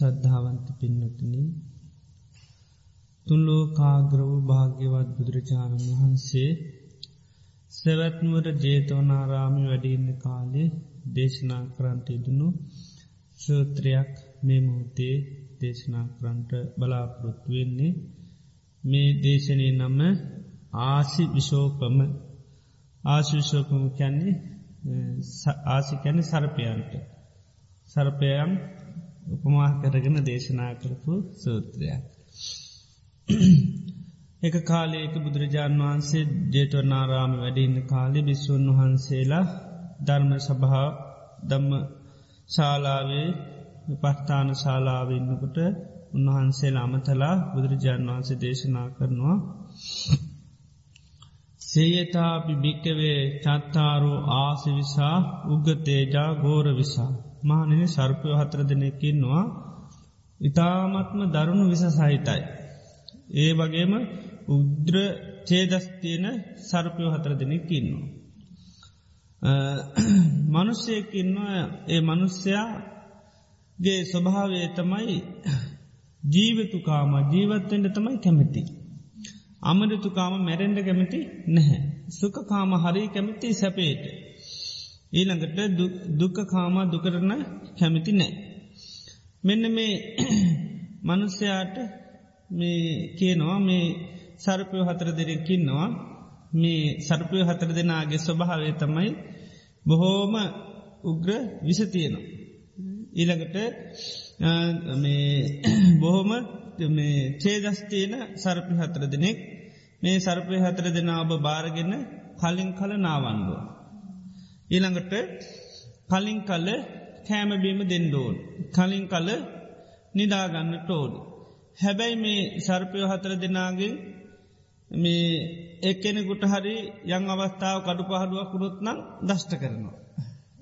ශ්‍රද්ධාවන්ත පින්නතුන තුන්ලෝ කාග්‍රව භාග්‍යවත් බුදුරජාණන් වහන්සේ සැවැත්නුවර ජේතවනාරාමි වැඩින්න කාලේ දේශනා කරන්ට ඉදනු සූත්‍රයක් මේ මුහතේ දේශනා කරන්ට බලාපොරොත්තු වෙන්නේ. මේ දේශනය නම ආසි විශෝපම ආශවිශෝපම කැන්නේ ආසි කැන සරපයන්ට. සරපයන් උපමා කරගෙන දේශනා කරපු සූත්‍රයක්. එක කාලයක බුදුරජාණන් වහන්සේ ජේටවනාරාම වැඩඉන්න කාලි බිස්සුන් වහන්සේලා ධර්ම සභහා දම්ම ශාලාවේ පස්ථාන ශාලාවන්නකොට උන්වහන්සේ අමතලා බුදුරජාණන් වහන්සේ දේශනා කරනවා. සේයතාපි භික්කවේ චත්තාරු ආසිවිසා උගතේජා ගෝර විසා. මානන සර්පය හතර දෙනෙක්කින්නවා ඉතාමත්ම දරුණු විස සහිතයි. ඒ වගේම උද්‍ර චේදස්තියන සර්පය හතර දෙනෙක්කින්නවා. මනුෂ්‍යයකින්නවා ඒ මනුස්්‍යයාගේ ස්වභාවය තමයි ජීවතුකාම ජීවත්තෙන්ට තමයි කැමති. අමරතුකාම මැරෙන්ඩ කැමති නැහැ. සුකකාම හරි කැමති සැපේට. ඊළඟට දුක කාමා දුකරන කැමිති නෑ. මෙන්න මේ මනුස්්‍යයාට මේ කියනවා මේ සර්පය හතර දෙරකින්නවා මේ සර්පය හතර දෙනාගේ ස්වභාවය තමයි බොහෝම උග්‍ර විසතියනවා. ඊළඟට බොහොම චේදස්තියන සර්පි හතර දෙනෙක් මේ සර්පය හතර දෙනා ඔබ බාරගෙන කලින් කල නාවන්ඩුව. ඊළඟට කලින් කල්ල කෑමබීම දෙන්ඩෝන්. කලින් කල නිදාගන්න ටෝඩ. හැබැයි මේ සර්පයෝ හතර දෙනාගේ මේ එක්කෙනෙකුට හරි යං අවස්ථාව කඩු පහඩුවක් කුරුත්නම් දෂ්ට කරනවා.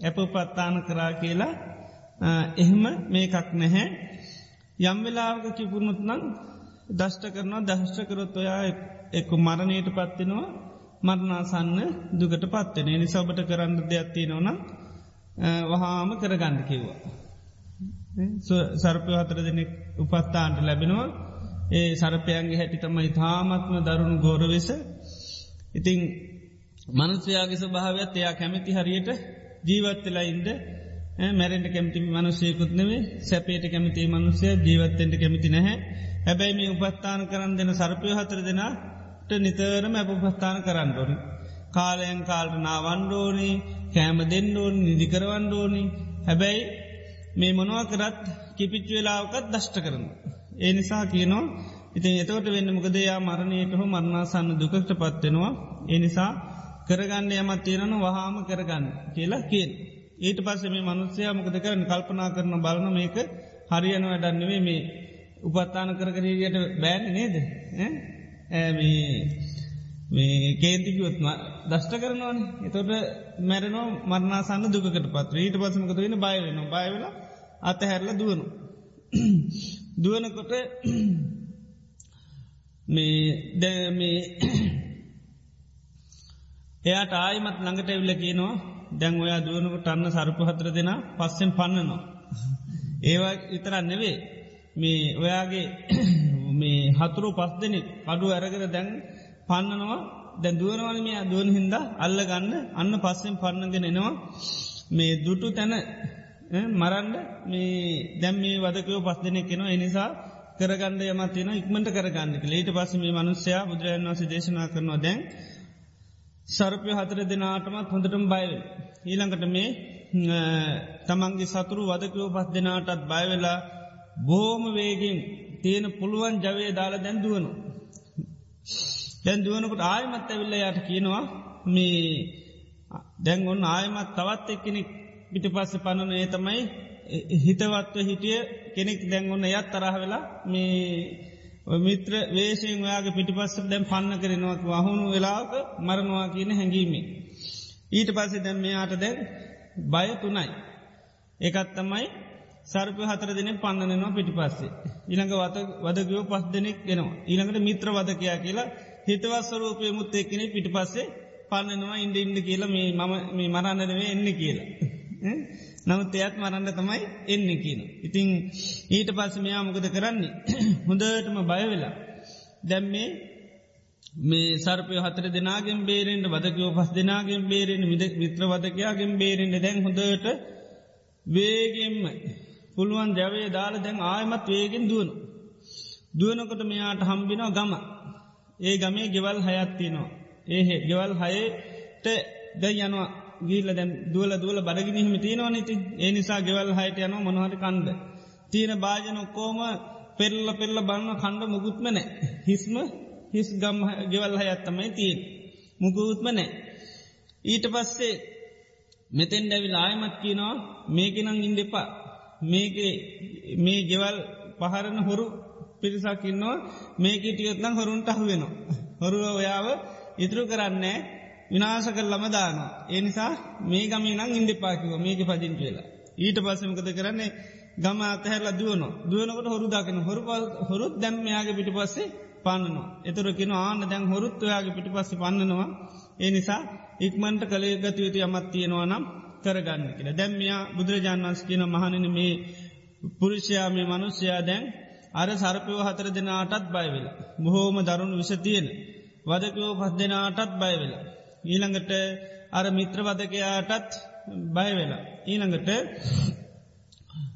ඇප පත්තාන කරා කියලා එහෙම මේකක් නැහැ. යම් වෙලාවක කිපුරුණුත්නම් දෂ්ට කරනවා දහෂ්ට කරොත් ඔයා එක්කු මරණයට පත්වෙනවා මරණාසන්න දුකට පත්වන නි සබට කරන්න දෙයක්ත්ති නොන වහාම කරගන්න කිව්වා. සර්පය හතර දෙනෙක් උපත්තාන්ට ලැබෙනවා. ඒ සරපයන්ගේ හැටි තමයි තාමත්ම දරුණු ගෝරවෙස ඉතිං මනුස්්‍යයාගේ ස්භාවයක් එයා කැමැති හරියට ජීවත්තලා ඉන්ද මැරෙන්ට කැමති මනුසයකුත් නෙවේ සැපේට කැමති මනුසය ජීවත්තෙන්ට කැමති නැහැ. හැබැයි මේ උපස්ථාන කරන්න දෙන සර්පය හතර දෙනා නිතරම ඇපපස්ථාන කරන්න ඕනි. කාලයන් කාල්ට නාවන්ඩෝනි කෑම දෙන්නඩෝන් නිදිකරවන්ඩෝනි හැබැයි මේ මොනවා කරත් කිපිච්ච වෙලාවකත් දෂ්ට කරන. ඒ නිසා කියනවා ඉතින් එතවට වෙන්න මොකදයා මරණයට හෝ මරණාසන්න දුකට පත්වෙනවා ඒ නිසා කරගන්න යමත් තියෙනන වහාම කරගන්න කියලා කියෙන්. ඊට පස්ස මේ මනුස්්‍යයා මොකද කරන කල්පනා කරන බලන මේක හරියන වැඩන්නෙවේ මේ උපත්තාන කරකරීයට බෑන නේද. මේ කේන්තිකිවත්ම දෂ්ට කරනවන. එතොට මැරනෝ මරණසන්න දුකට පත්‍ර ඊට පසමකත වෙන බයවෙන බයවෙල අත හැරල දුවනු. දුවනකොට මේ දැ එයාට ආයමත් ළඟට එවිල්ල කියනවා දැන් ඔයා දුවනකට අන්න සරපු හතර දෙෙන පස්සෙන් පන්නනවා. ඒවා ඉතරන්න නෙවේ මේ ඔයාගේ මේ හතුරු පස් දෙනෙක් අඩු ඇරගෙන දැන් පන්නනවා. දැ දුවනවන මේ දුවන් හින්ද අල්ල ගන්න. අන්න පස්සෙන් පන්නගෙන එනවා. මේ දුටු තැන මරන්ඩ මේ දැම් මේ වදකයෝ පස් දෙනෙක් කෙනවා එනිසා කරගන්න යමත්තින ඉක්මට කරගන්නක ලේට පස මේ මනුස්්‍යයා බුදුරජන් වස දේශනා කරනවා දැන් සර්පය හතර දෙනාටමත් හොඳටම බයිව. ඊළඟට මේ තමන්ගේ සතුරු වදකයෝ පස් දෙනාටත් බයවෙලා බෝම වේගෙන් තියෙන පුළුවන් ජවය දාලා දැන්දුවනු. දැන් දුවනකට ආයමත් ඇවිල්ල යට කියනවා මේ දැන් ඔන්න ආයමත් තවත් එක්කෙනෙක් පිට පස්ස පණන ඒ තමයි හිතවත්ව හිටිය කෙනෙක් දැන්ගොන්න යත් තරහ වෙලා මේ මිත්‍ර වේශයෙන් ඔයාගේ පිටිපස්ස දැම් පන්න කරනවත් වහුණු වෙලාක මරණවා කියන හැඟීමේ. ඊට පස්සේ දැම් මෙයාට දැන් බය තුනයි. ඒකත් තමයි සර්පය හතර දෙනෙ පන්නනවා පිටිපස්සේ. ඊළඟ වත වදකයෝ පස් දෙනෙක් ගෙනවා. ඊළඟට මිත්‍ර වදකයා කියලා හිතවස්සරූපය මුත් එක්කෙනෙ පිටි පස්සේ පන්නනවා ඉන්ඩ ඉන්ඩ කියලා මේ මම මේ මරන්නනවේ එන්න කියලා. නමුත් එයත් මරන්න තමයි එන්න කියන. ඉතිං ඊට පස්ස මෙයා මොකද කරන්නේ. හොඳටම බයවෙලා. දැම්මේ මේ සර්පය හතර දෙනාගෙන් බේරෙන්ට වදකයෝ පස් දෙනාගෙන් බේරෙන් විද විත්‍ර වදකයාගෙන් බේරෙන්ට දැන් හොඳට වේගෙන්ම පුළුවන් ජැවේ දාල දැන් ආයමත් වේගෙන් දුවනු. දුවනකොට මෙයාට හම්බිනෝ ගම. ඒ ගමේ ගෙවල් හයත්තිනවා. ඒහෙ ගෙවල් හයට ද යනවා ගීල දැන් දුවල දුවල බඩගිනිහිම තියෙනවා නති ඒ නිසා ගෙවල් හයට යනවා මොනහට කණ්ඩ. තියෙන භාජන ඔක්කෝම පෙල්ල පෙල්ල බන්න කණ්ඩ මුකුත්මනෑ. හිස්ම හිස් ගම් ගෙවල් හයත්තමයි තියෙන්. මුකුත්ම නෑ. ඊට පස්සේ මෙතෙන් ඩැවිල් ආයමත් කියනවා මේකෙනං ඉන්ඩෙපා මේක මේ ගෙවල් පහරන හොරු පිරිසක්කින්නවා මේකටියොත්නම් හොරුන්ට අහුවෙනවා. හොරුව ඔයාව ඉතුරු කරන්නේ විනාස කරලම දානවා. ඒ නිසා මේ ගමිනං ඉන්ඩිපාකිව මේක පදින් කියලා. ඊට පස්සමකද කරන්නේ ගම අතහැරලා දුවන දුවනකට හොරු දාකන හොරු හොරුත් දැම් මෙයාගේ පිටි පස්සේ පන්නනවා. එතුරකින ආන්න දැන් හොරුත් ඔයාගේ පිටි පස්ස පන්නනවා. ඒ නිසා ඉක්මන්ට කළේ ගත යුතු යමත් තියෙනවා නම් කරගන්න කියලා. දැම්මයා බුදුරජාන් වන්ස් කියන මහනන මේ පුරුෂයා මේ මනුස්්‍යයා දැන් අර සරපයෝ හතර දෙනාටත් බයවෙලා. බොහෝම දරුණු විස තියෙන. වදකයෝ පස් දෙනාටත් බයවෙලා. ඊළඟට අර මිත්‍රවදකයාටත් බයවෙලා. ඊළඟට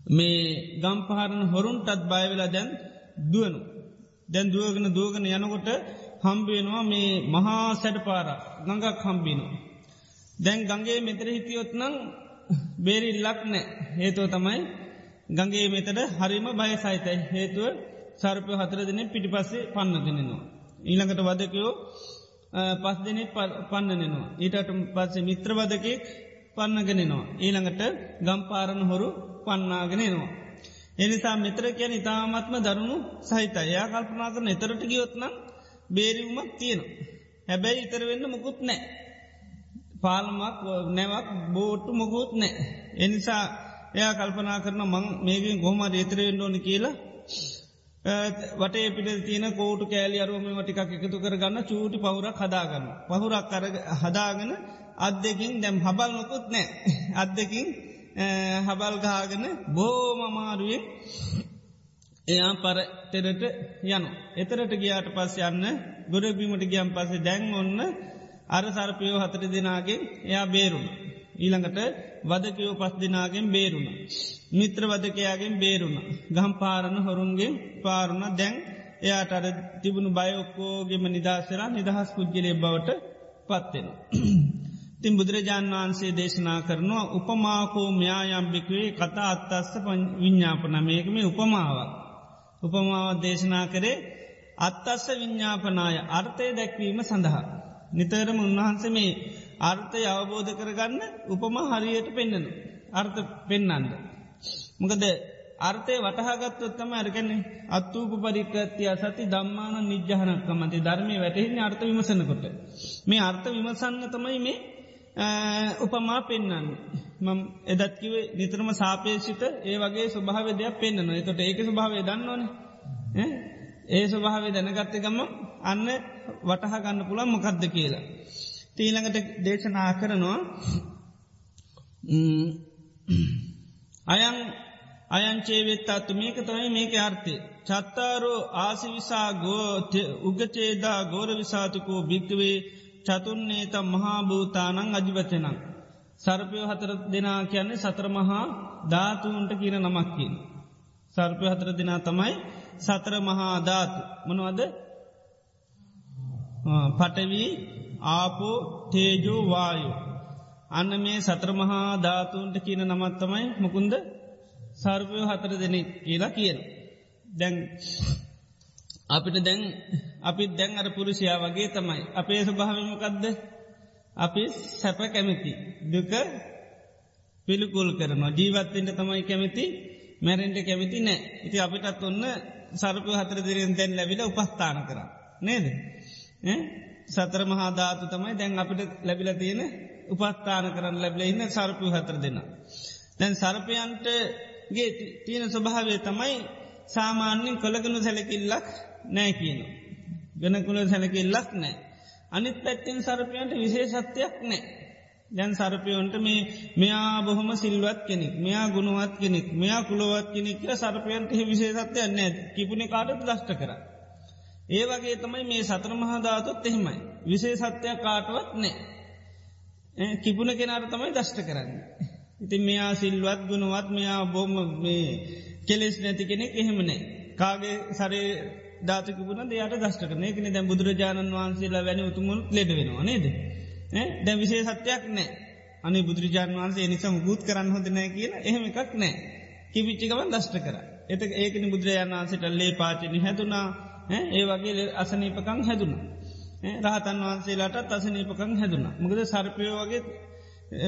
මේ ගම්පහරන හොරුන්ටත් බයවෙලා දැන් දුවනු. දැන් දුවගෙන දුවගෙන යනකොට හම්බේනවා මේ මහා සැඩ පාර ගඟක් හම්බිනු. දැන් ගගේ මෙතර හිතියොත් නං බේරිල්ලක් නෑ හේතුව තමයි ගගේ මෙතට හරිම බය සහිතයි හේතුව සර්පය හතර දෙන පිටිපස්සේ පන්නගෙනනවා. ඊළඟට වදකයෝ පස් දෙනෙ පන්නනෙනවා. ඊටට පස්සේ මිත්‍රවදකෙක් පන්නගෙනනවා. ඊළඟට ගම්පාරණ හොරු පන්නාගෙනනවා. එනිසා මෙතර කියන ඉතාමත්ම දරුණු සහිත එයා කල්පනා කරන එතරට ගියොත්නම් බේරිවුමක් තියෙනවා. හැබැයි ඉතර වෙන්න මුකුත් නෑ. පාල්මක් නැවක් බෝට්ටු මොකුත් නෑ. එනිසා එයා කල්පනා කරන මං මේකින් ගොම රේතරෙන්ඩ ඕනි කියලා වටේ පිට තියන කෝටු කෑලි අරුවම ටිකක් එකතු කරගන්න චූටි පවුරක් හදාගන්න. පහුරක් කර හදාගෙන අත් දෙකින් දැම් හබල් නොකුත් නෑ. අත් දෙකින් හබල් ගාගෙන බෝමමාරුවෙන් එයා පරතෙරට යන. එතරට ගියාට පස් යන්න ගොඩබීමට ගියම් පසේ දැන් ඔන්න අර සරපයෝ හතර දෙනාගෙන් එයා බේරුණ. ඊළඟට වදකයෝ පස් දෙනාගෙන් බේරුණ. මිත්‍ර වදකයාගෙන් බේරුණ. ගම් පාරණ හොරුන්ගෙන් පාරුණ දැන් එයාට අර තිබුණු බයඔක්කෝගෙම නිදශර නිදහස් පුද්ගලය බවට පත්වෙන. තින් බුදුරජාණන් වහන්සේ දේශනා කරනවා උපමාකෝ ම්‍යායම්භිකවේ කතා අත්තස්ස විඤ්ඥාපන මේකම උපමාවක්. උපමාවත් දේශනා කරේ අත්තස්ස විඤ්ඥාපනාය අර්ථය දැක්වීම සඳහා. නිතරම උන්වහන්සේ මේ අර්ථය අවබෝධ කරගන්න උපම හරියට පෙන්න්නන. අර්ථ පෙන්නන්න. මොකද අර්ථය වටහාගත්තොත්තම ඇරගැන්නේ අත්තූප පරිකත්තිය සති දම්මාන නිජ්්‍යහනක්කමති ධර්මය වැටහෙන්නේ අර්ථ විමසනකොට. මේ අර්ථ විමසන්න තමයි මේ උපමා පෙන්න්න. මම එදත්කිවේ නිතරම සාපේෂිත ඒ වගේ ස්වභාව දෙයක් පෙන්න්නන එතොට ඒක ස්වභාවය දන්නවන ඒ ස්වභාවේ දැනගත්ත ගම අන්න වටහා ගන්න පුළන් මොකක්ද කියලා. තීළඟට දේශනා කරනවා අයන් අයංචේවෙත් අත්තු මේක තමයි මේක අර්ථය. චත්තාරෝ ආසිවිසා ගෝත උගචේදා ගෝර විසාතුකෝ භික්කවේ චතුන්නේත මහාභූතානං අජිවචනං. සර්පයෝ හතර දෙනා කියන්නේ සතර මහා ධාතුන්ට කියන නමක්කින්. සර්පය හතර දෙනා තමයි සතර මහා ධාතු මනවද පටවී ආපෝ තේජෝ වායු. අන්න මේ සත්‍රමහා ධාතුන්ට කියන නමත්තමයි මුකුන්ද සර්පයෝ හතර දෙනෙක් කියලා කියන. දැන් අපිට දැන් අපි දැන් අර පුරුෂයා වගේ තමයි. අපේ ස්වභාවමකක්ද අපි සැප කැමති. දුක පිළිකුල් කරනවා ජීවත්තෙන්ට තමයි කැමති මැරෙන්ට කැමති නෑ ඉති අපිටත් ඔන්න සරපය හතර දෙරෙන් දැන් ලැබිල උපස්ථාන කර නේද සතර මහාධාතු තමයි දැන් අපිට ලැබිල තියෙන උපස්ථාන කරන්න ලැබිල ඉන්න සරපය හතර දෙන්න. දැන් සරපයන්ටගේ තියෙන ස්වභාවේ තමයි සාමාන්‍යෙන් කොළගනු සැලකිල්ලක් නෑ කියන. ගනකුල සැලකිල්ලක් නෑ. අනිත් පැත්තිෙන් සරපයන්ට විශේෂත්වයක් නෑ. දැන් සරපයෝන්ට මේ මෙයා බොහොම සිල්වත් කෙනෙක් මෙයා ගුණුවත් කෙනෙක් මෙයා කුළුවත් කෙනෙක් සරපයන්ට විශේෂත්වය නෑ කිපුණ කාටත් දෂ්ට කර. ඒ වගේ තමයි මේ සතර මහාධාතුත් එහෙමයි. විශේෂත්වයක් කාටවත් නෑ. කිපුණ කෙනාට තමයි දෂ්ට කරන්න. ඉතින් මෙයා සිල්වත් ගුණුවත් මෙයා බොම මේ කෙලෙස් නැති කෙනෙක් එහෙමනේ. කාගේ සරේ ධාතකපුන දෙයට දෂ්ට කරන එකන දැ බුදුරජාණන් වහන්සේලා වැනි උතුමුල් ලෙඩ වෙනවා නේද. දැ විසේ සත්‍යයක් නෑ. අනි බුදුරජාන් වන්සේ නිසම ගූත් කරන්න හොඳ නෑ කියලා එහෙම එකක් නෑ. කිවිච්චිකවන් දෂ්ට කර. එත ඒකන බුදුරජාන් වන්සේට ලේ පාචනි හැතුනා ඒ වගේ අසනීපකං හැදුන. රහතන් වහන්සේලාට අසනීපකං හැදුන. මොකද සර්පය වගේ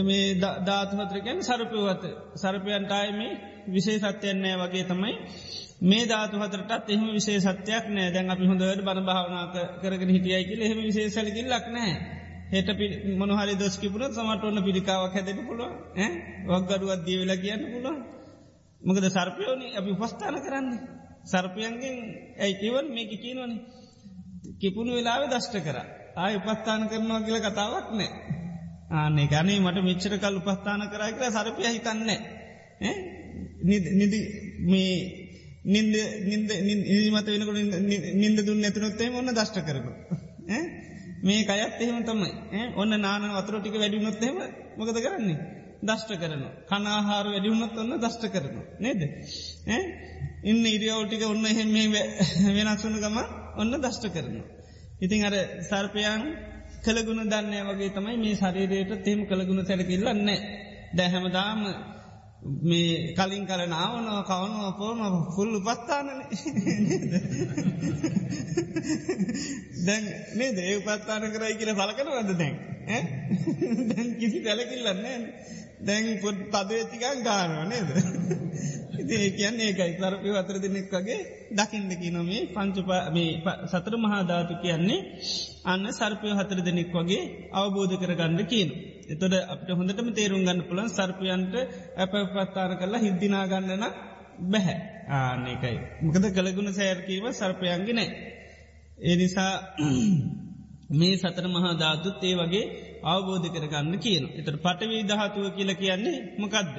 මේ ධාතුහතරකැන් සරපයවත සරපයන්ටයි මේ විසේ සත්‍යයන්නෑ වගේ තමයි මේ ධාතු හතරටත් එහෙම විසේ සත්‍යයක් නෑ. දැන් අපි හොඳට බණ භාවනා කරගෙන හිටියයි කියල එහෙම විශේසලකින් ලක් නෑ. හෙට මොනහරි දොස්කිපුරත් සමට ඔන්න පිළිකාවක් හැදෙන පුළුව වක්ගඩුවත් දී වෙලා කියන්න පුළුව මොකද සර්පයෝනි අපි උපස්ථාන කරන්නේ. සර්පයන්ගෙන් ඇයි කිවන් මේක කියනවනේ. කිපුණු වෙලාව දෂ්ට කර. ආය උපස්ථාන කරනවා කියල කතාවක් නෑ. ආනේ ගනේ මට මිච්චර කල් උපස්ථාන කරයි කර සරපය හිතන්නේ නිදි මේ නින්ද නින්ද නිමත වෙනකට නින්ද දුන්න ඇතුනොත්තේ ඔන්න දෂ්ට කරපු මේ අයත් එහෙම තමයි. ඔන්න නාන වතර ටික වැඩිුණොත්තේම මොකද කරන්නේ? දෂ්ට කරන කනාහාර වැඩිුණොත් ඔන්න දෂ්ට කරන නේද? ඉන්න ඉරියවටික ඔන්න එහෙම වෙනක්සුන ගම ඔන්න දෂ්ට කරන. ඉතිං අර සර්පයන් කළගුණ දන්නය වගේ තමයි මේ ශරීරයට තෙම කළගුණ සැලකිල්ලන්නේ දැහැමදාම මේ කලින් කර නාවනව කවනුව පෝන ෆුල්ලු පත්තානන. දැන් මේ දේ පත්තාන කරයි කියල සලකනවද දැන්? දැන් කිසි පැලකිල්ලන්නේ දැන් පොඩ් පදවෙච්චිකන් ගානව නේද? ඒ කියන්න ඒකයි. සරපය අතර දෙනෙක් වගේ දකිින්දකි නොමේ පංචුපා මේ සතර මහාධාතු කියන්නේ අන්න සර්පය හතර දෙනෙක් වගේ අවබෝධ කරගන්න කියන. එතොට අපට හොඳටම තේරුම් ගන්න පුළන් සර්පයන්ට ඇප පත්තාර කරලා හිද්දිනාගන්නන බැහැ ආනකයි. මොකද කළගුණ සෑර්කීව සර්පයන්ගෙනෑ. ඒ නිසා මේ සතර මහා ධාතුත් ඒ වගේ අවබෝධ කරගන්න කියන. එතට පටවී දහතුව කියල කියන්නේ මොකක්ද.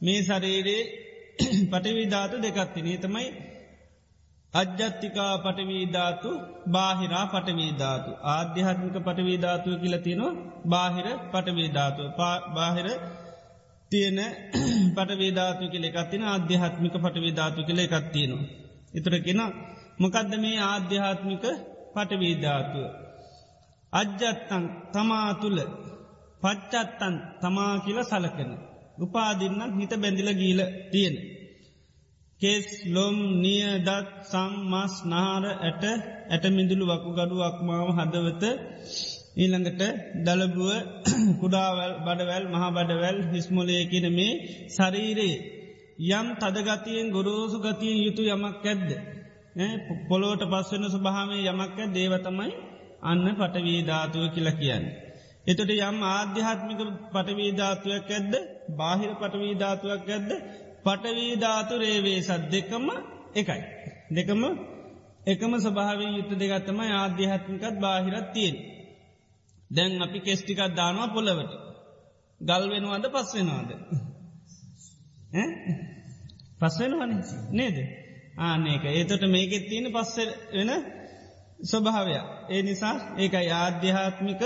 මේ ශරීරයේ පටවිධාතු දෙකත්තිනේ තමයි අජ්‍යත්තිකා පටවීධාතු බාහිරා පටවීධාතු ආධ්‍යාත්මික පටවීධාතුව කියලතිනවා බාහිර පටවීධාතු බාහිර තියෙන පටවේධාතු කෙ එකත්තින ආධ්‍යාත්මික පටවේධාතු කෙළ එකත්තියනවා. එතුර කෙන මොකදද මේ ආධ්‍යාත්මික පටවේධාතුව. අජ්‍යත්තන් තමා තුළ පච්චත්තන් තමා කියල සලකන. උපාදින්නක් හිත බැඳිල ගීල තියෙන. කෙස් ලොම් නිය දත් සං මස් නාර ඇට ඇටමිඳුළු වකු ගඩු අක්මාව හදවත ඊළඟට දළබුව කුඩාවල් බඩවැල් මහා බඩවැල් හිස්මොලය කියන මේ ශරීරයේ යම් තදගතියෙන් ගොරෝසු ගතියෙන් යුතු යමක් ඇද්ද. පොලෝට පස්වෙන සුභාමේ යමක්ක දේවතමයි අන්න පටවී ධාතුව කියල කියන්න. එතොට යම් ආධ්‍යාත්මික පටවීධාතුවක් ඇද්ද බාහිර පටවීධාතුවක් ඇද්ද පටවීධාතු රේවේ සත් දෙකම එකයි. දෙකම එකම ස්භාවී යුත්ත දෙගත්තම ආධ්‍යාත්මිකත් බාහිරත් තියෙන්. දැන් අපි කෙස්ටිකක් දානවා පොළවට. ගල් වෙනවාද පස් වෙනවාද. පස්වෙනවන නේද. ආනක ඒතොට මේකෙත් තියෙන පස්ස වෙන ස්වභාවයක්. ඒ නිසා ඒකයි ආධ්‍යාත්මික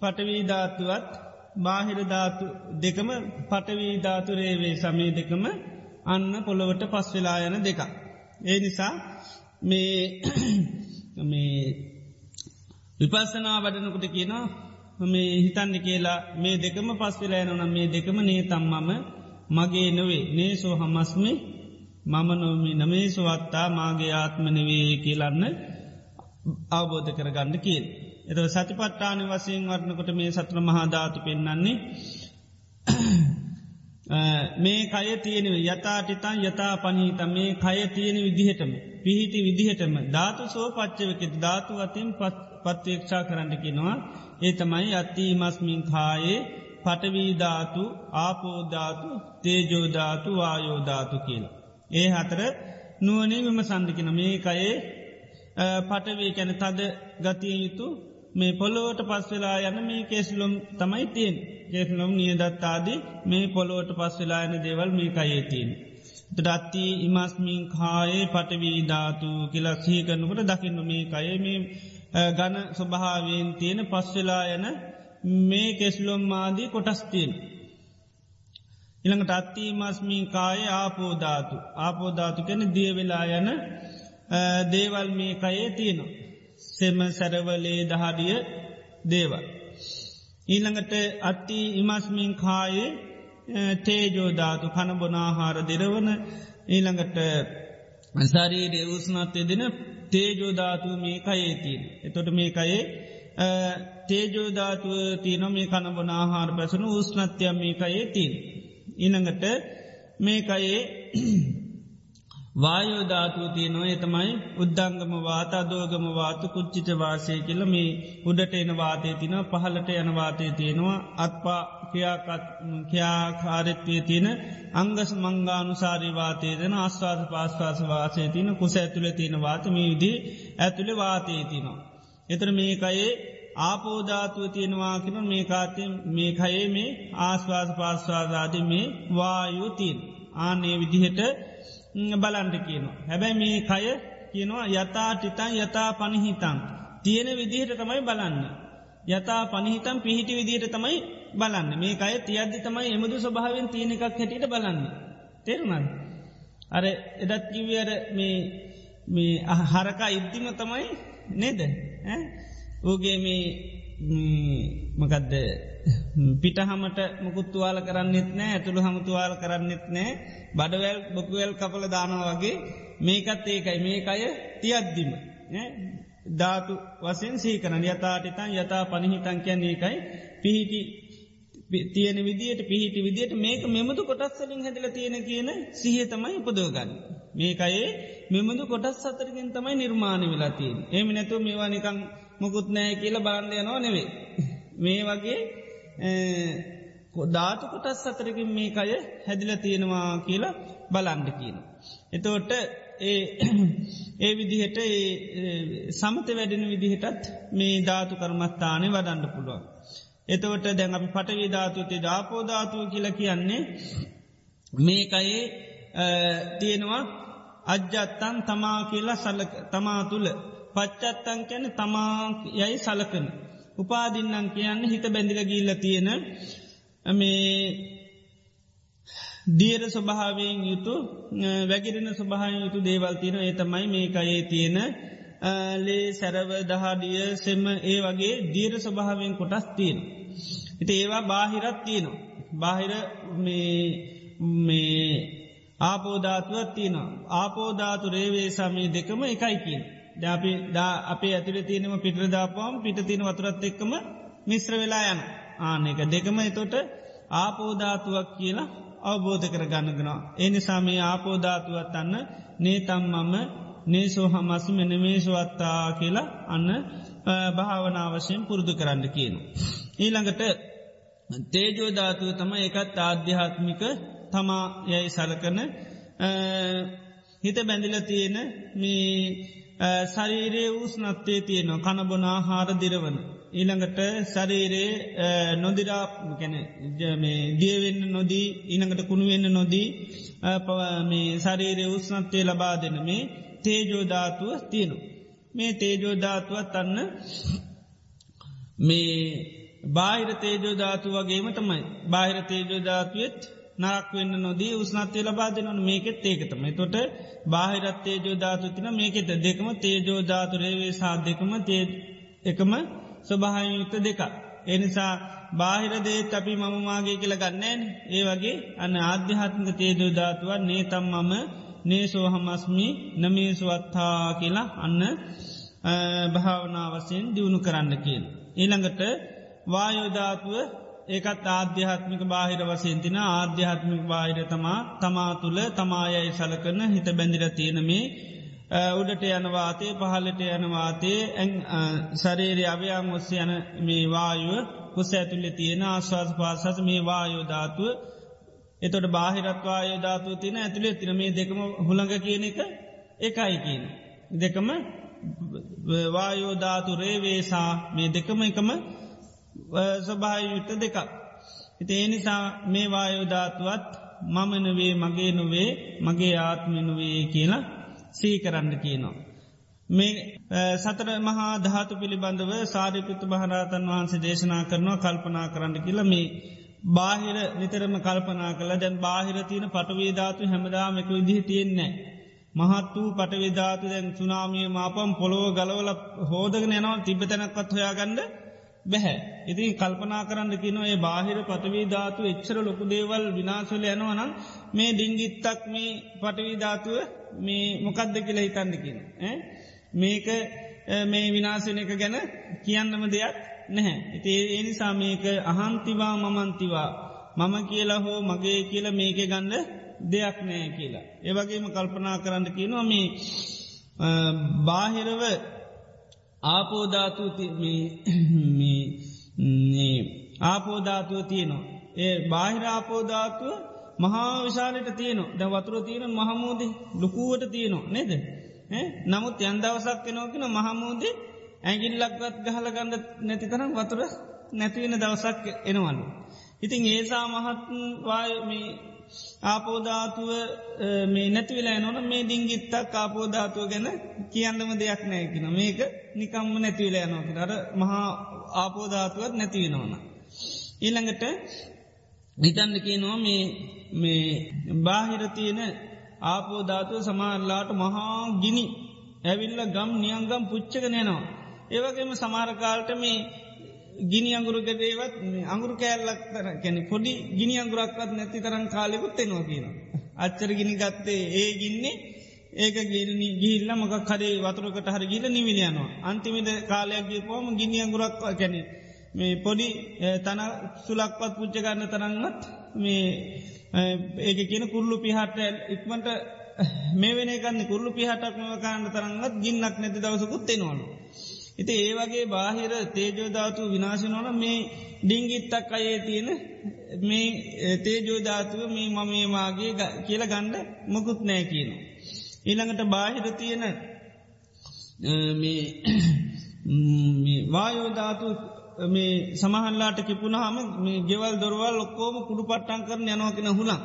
පටවීධාතුවත් බාහිර ධාතු දෙකම පටවීධාතුරේවේ සමය දෙකම අන්න පොළොවට පස් වෙලා යන දෙක. ඒ නිසා මේ මේ විපස්සනා වඩනකොට කියනවා මේ හිතන්න කියලා මේ දෙකම පස් වෙලා යනනම් මේ දෙකම නේ තම්මම මගේ නොවේ නේ සෝ හමස්මි මම නොමි නමේ සුවත්තා මාගේ ආත්මනවේ කියලන්න අවබෝධ කරගන්න කියල්. එත සතිපට්ටාන වසයෙන් වරණකොට මේ සත්‍ර මහාධාතු පෙන්න්නන්නේ මේ කය තියෙන යතාටිතන් යතා පනීත මේ කය තියෙන විදිහටම පිහිටි විදිහටම ධාතු සෝ පච්චවක ධාතු අතින් පත්වේක්ෂා කරන්නකිනවා ඒ තමයි අත්ති මස්මින් කායේ පටවීධාතු ආපෝධාතු තේජෝධාතු වායෝධාතු කියලා. ඒ හතර නුවනේ විම සන්ධිකන මේ කයේ පටවේ කැන තද ගතිය යුතු මේ පොළොවට පස් වෙලා යන මේ කේස්ලොම් තමයි තියෙන් කේස්ලොම් නියදත්තාදී මේ පොළොවට පස් වෙලා යන දේවල් මේ කයේතින්. දත්ති ඉමස්මින් කායේ පටවී ධාතු කියලා සීකරනකට දකින්න මේ කයේ මේ ගන ස්වභාවෙන් තියෙන පස්වෙලා යන මේ කෙස්ලොම් මාදී කොටස්තියෙන්. ඉළඟට අත්ති මස්මින් කායේ ආපෝධාතු ආපෝධාතු කැන දියවෙලා යන දේවල් මේ කයේ තියෙනවා. සෙම සැරවලේ දහඩිය දේවල්. ඊළඟට අත්ති ඉමස්මින් කායේ තේජෝධාතු කණබොනාහාර දෙරවන ඊළඟට සරීරයේ උස්නත්තය දෙන තේජෝධාතු මේ කයේතින්. එතොට මේ කයේ තේජෝධාතුව තියන මේ කණබනාහාර පැසනු උස්නත්‍යයම් මේ කයේ තින්. ඉළඟට මේ කයේ වායෝධාතුව තියනවා එතමයි උද්දංගම වාත අදෝගම වාත කුච්චිත වාසය කියල මේ උඩට එන වාතය තින පහලට යන වාතය තියෙනවා අත්පා ක්‍යාකාරිත්වය තියෙන අංගස් මංගානුසාරි වාතය දෙන අස්වාද පාස්වාස වාසය තින කුස ඇතුළ තියෙන වාතම විදී ඇතුළි වාතය තිනවා. එතර මේකයේ ආපෝධාතුව තියෙනවා කියෙන මේ කාතය මේ කයේ මේ ආස්වාස පාස්වාදාද මේ වායුතින් ආනේ විදිහට බලන්ට කියනවා. හැබැයි මේ කය කියනවා යතා ටිතන් යතා පණිහිතන්. තියෙන විදිහට තමයි බලන්න. යතා පනිහිතම් පිහිටි විදිහට තමයි බලන්න මේ අය තියද්දි තමයි එමුදු ස්වභාවෙන් තියෙන එකක් හැටියට බලන්න. තෙරුණන්. අර එදත් කිව්වර මේ හරකා ඉද්දිම තමයි නේද. ඕගේ මේ මකදද පිටහමට මුකුත්තුවාල කරන්නෙත් නෑ ඇතුළු හමුතුවාල කරන්නෙත් නෑ බඩවැල් බොකුවල් කපල දානවා වගේ මේකත් ඒකයි මේක අය තියද්දිම ධාතු වසෙන් සීකරන යතාටිතන් යතා පණහිතන් කියන්න ඒකයි පිහිටි තියෙන විදියට පිහිටි විදියට මේක මෙමදු කොටස්සලින් හැදල තියෙන කියන සිහ තමයි උපදෝගන්න. මේකයේ මෙමදු කොටස් සතරකින් තමයි නිර්මාණ වෙලාතියෙන්. එම නැතු මේවා නිකං මුකුත් නෑ කියල බාන්ධය නෝ නෙවේ. මේ වගේ ධාතු කොටස් සතරකින් මේ අය හැදිල තියෙනවා කියලා බලන්ඩ කියන. එතෝට ඒ ඒ විදිහට සමත වැඩෙන විදිහටත් මේ ධාතු කරමස්ථානය වඩන්න පුළුවන්. එතවට දැන් අපි පටවි ධාතුති ධාපෝධාතුව කියල කියන්නේ මේකයේ තියෙනවා අජ්‍යත්තන් තමා කියලා සලක තමා තුළ පච්චත්තන් කැන තමා යයි සලකන. උපාදින්නන් කියන්න හිත බැඳිල ගිල්ල තියෙන මේ දියර ස්වභාවයෙන් යුතු වැගිරෙන ස්වභාය යුතු දේවල්තින ඒතමයි මේකයේ තියෙන ලේ සැරව දහඩිය සෙම ඒ වගේ දීර ස්වභාවෙන් කොටස් තියෙන. එති ඒවා බාහිරත් තියෙනවා. බාහිර මේ ආපෝධාතුවත් තියෙනවා. ආපෝධාතු රේවේ සමී දෙකම එකයි කියන. දැපි දා අපේ ඇතුළ තියෙනම පිටරදාපවම් පිට තියෙන වතුරත් එක්කම මිශ්‍ර වෙලා යන ආනක දෙකම එතොට ආපෝධාතුවක් කියලා අවබෝධ කර ගන්නගෙනවා. එනිසාමේ ආපෝධාතුවත් අන්න නේතම් මම නේසෝ හමස් මෙනමේශවත්තා කියලා අන්න භාවනාවශයෙන් පුරුදු කරන්න කියන. ඊළඟට තේජෝධාතුව තම එකත් ආධ්‍යාත්මික තමා යැයි සලකන හිත බැඳිල තියෙන මේ ශරීරයේ වූස්නත්තේ තියෙනවා කණබොනා හාර දිරවන. ඊළඟට ශරීරයේ නොදිරා ගැන දියවෙන්න නොදී ඊළඟට කුණුවෙන්න නොදී මේ ශරීරය උස්නත්තේ ලබා දෙන මේ තේජෝධාතුව තියෙනු. මේ තේජෝධාතුවත් අන්න මේ බාහිර තේජෝධාතු වගේම තමයි බාහිර තේජෝධාතුවත් නරක් වෙන්න නොදී උස්නත්තේ ලබා දෙනවන මේකෙත් ඒකතම තොට බාහිරත් තේජෝධාතු තින මේකෙත දෙකම තේජෝධාතුරේවේ සා දෙකම තේ එකම ස්වභායයුක්ත දෙක. එනිසා බාහිරදේත් අපි මමමාගේ කියල ගන්නෑන් ඒ වගේ අන්න ආධ්‍යාත්මික තේජෝධාතුව නේතම් මම නේසෝහමස්මි නමේසුවත්තා කියලා අන්න භාවනාවසයෙන් දියුණු කරන්න කියල්. ඊළඟට වායෝධාතුව ඒකත් ආධ්‍යාත්මික බාහිර වසයෙන් තින ආධ්‍යාත්මික බාහිර තමා තමා තුළ තමායයි සලකන හිත බැඳිර තියෙනමේ උඩට යනවාතේ පහලට යනවාතේ ඇ සරේරය අවයාම් ඔස්ස යන මේ වායුව කුස ඇතුල්ල තියෙන ආශවාස පාසස මේ වායෝධාතුව එතොට බාහිරත්වාය ධාතුව තින ඇතුළේ තින මේ දෙකම හුළඟ කියන එක එකයි කියන. දෙකම වායෝධාතු රේවේසා මේ දෙකම එකම ස්වභායුත්ත දෙකක්. ඉති ඒනිසා මේ වායෝධාතුවත් මමනවේ මගේ නොවේ මගේ ආත්මනුවේ කියලා සීකරන්න කියනවා. මේ සතර මහා ධාතු පිළිබඳව සාරිපිත්තු භහරතන් වහන්සේ දේශනා කරනවා කල්පනා කරන්න කියලා මේ බාහිර නිතරම කල්පනා කළ දැන් බාහිර තියන පටවේධාතු හැමදාම එක විදිහ තියෙන්නේ. මහත් වූ පටවිධාතු දැන් සුනාමිය මාපම් පොළොව ගලවල හෝදගෙන යනවා තිබ්බතැනක්වත් හොයාගන්න බැහැ. ඉතින් කල්පනා කරන්න කිනො ඒ බාහිර පටවීධාතු එච්චර ලොකු දේවල් විනාශවල යනවනම් මේ ඩිංගිත්තක් මේ පටවීධාතුව මේ මොකක්ද කියල හිතන්නකින. මේක මේ විනාසන එක ගැන කියන්නම දෙයක් නැහැ. ඉති ඒනිසා මේක අහන්තිවා මමන්තිවා මම කියලා හෝ මගේ කියල මේක ගන්න දෙයක් නෑ කියලා. ඒවගේම කල්පනා කරන්න කියනවා මේ බාහිරව ආපෝධාතු ආපෝධාතුව තියනවා. ඒ බාහිර ආපෝධාතුව මහා විශාලට තියනවා ද වතුර තියෙන මහමූදි ලොකුවට තියනවා නේද. නමුත් යන්දවසක් කෙනෝකෙන මහමූදේ ඇගිල්ලක්වත් ගහල ගන්න නැති තරම් වතුර නැතිවෙන දවසක් එනවලු. ඉතින් ඒසා මහත්වායමී ආපෝධාතුව මේ නැතිවෙලා නොන මේ දිංගිත්තක් ආපෝධාතුව ගැන කියන්නම දෙයක් නෑකින මේක නිකම්ම නැතිවලා යනෝක අර මහා ආපෝධාතුවත් නැතිවෙනවන. ඊළඟට නිතන්නකේ නො මේ බාහිරතියන ආපෝධාතුව සමාරලාට මහා ගිනි ඇවිල්ල ගම් නියංගම් පුච්චක නෑනවා. ඒවගේම සමාරකාල්ට මේ ගිනි අංගුරුගදේවත් අංගුරු කෑල්ලක් තර කැනෙ පොඩි ගිනි අංගුරක්වත් නැති තරන් කාලෙකුත් එෙනවා කියන. අච්චර ගිනි ගත්තේ ඒ ගින්නේ ඒක ගිරනි ගිල්ල මොක කඩේ වතුරකට හර ගිල නිවිලයනවා. අන්තිමිට කාලයක් ගිය පෝම ගිනි අංගුරක් කැනෙ මේ පොඩි තන සුලක්පත් පුච්චගන්න තරන්වත් මේ ඒක කියන කුල්ලු පිහට ඉක්මට මේ වෙන කන්න කුල්ලු පිහටක් මව කාන්න තරන්වත් ගින්නක් නැති දවසකුත් එෙනවලු. ඉති ඒ වගේ බාහිර තේජෝධාතු විනාශනවන මේ ඩිංගිත්තක් අයේ තියෙන මේ තේජෝධාතුව මේ මමේමාගේ කියල ගණ්ඩ මොකුත් නෑ කියන. ඊළඟට බාහිර තියෙන වායෝධාතු මේ සමහල්ලාට කිපුණහම මේ ගෙවල් දොරවල් ඔක්කෝම කුඩු පට්ටන් කරන යනෝකෙන හුළන්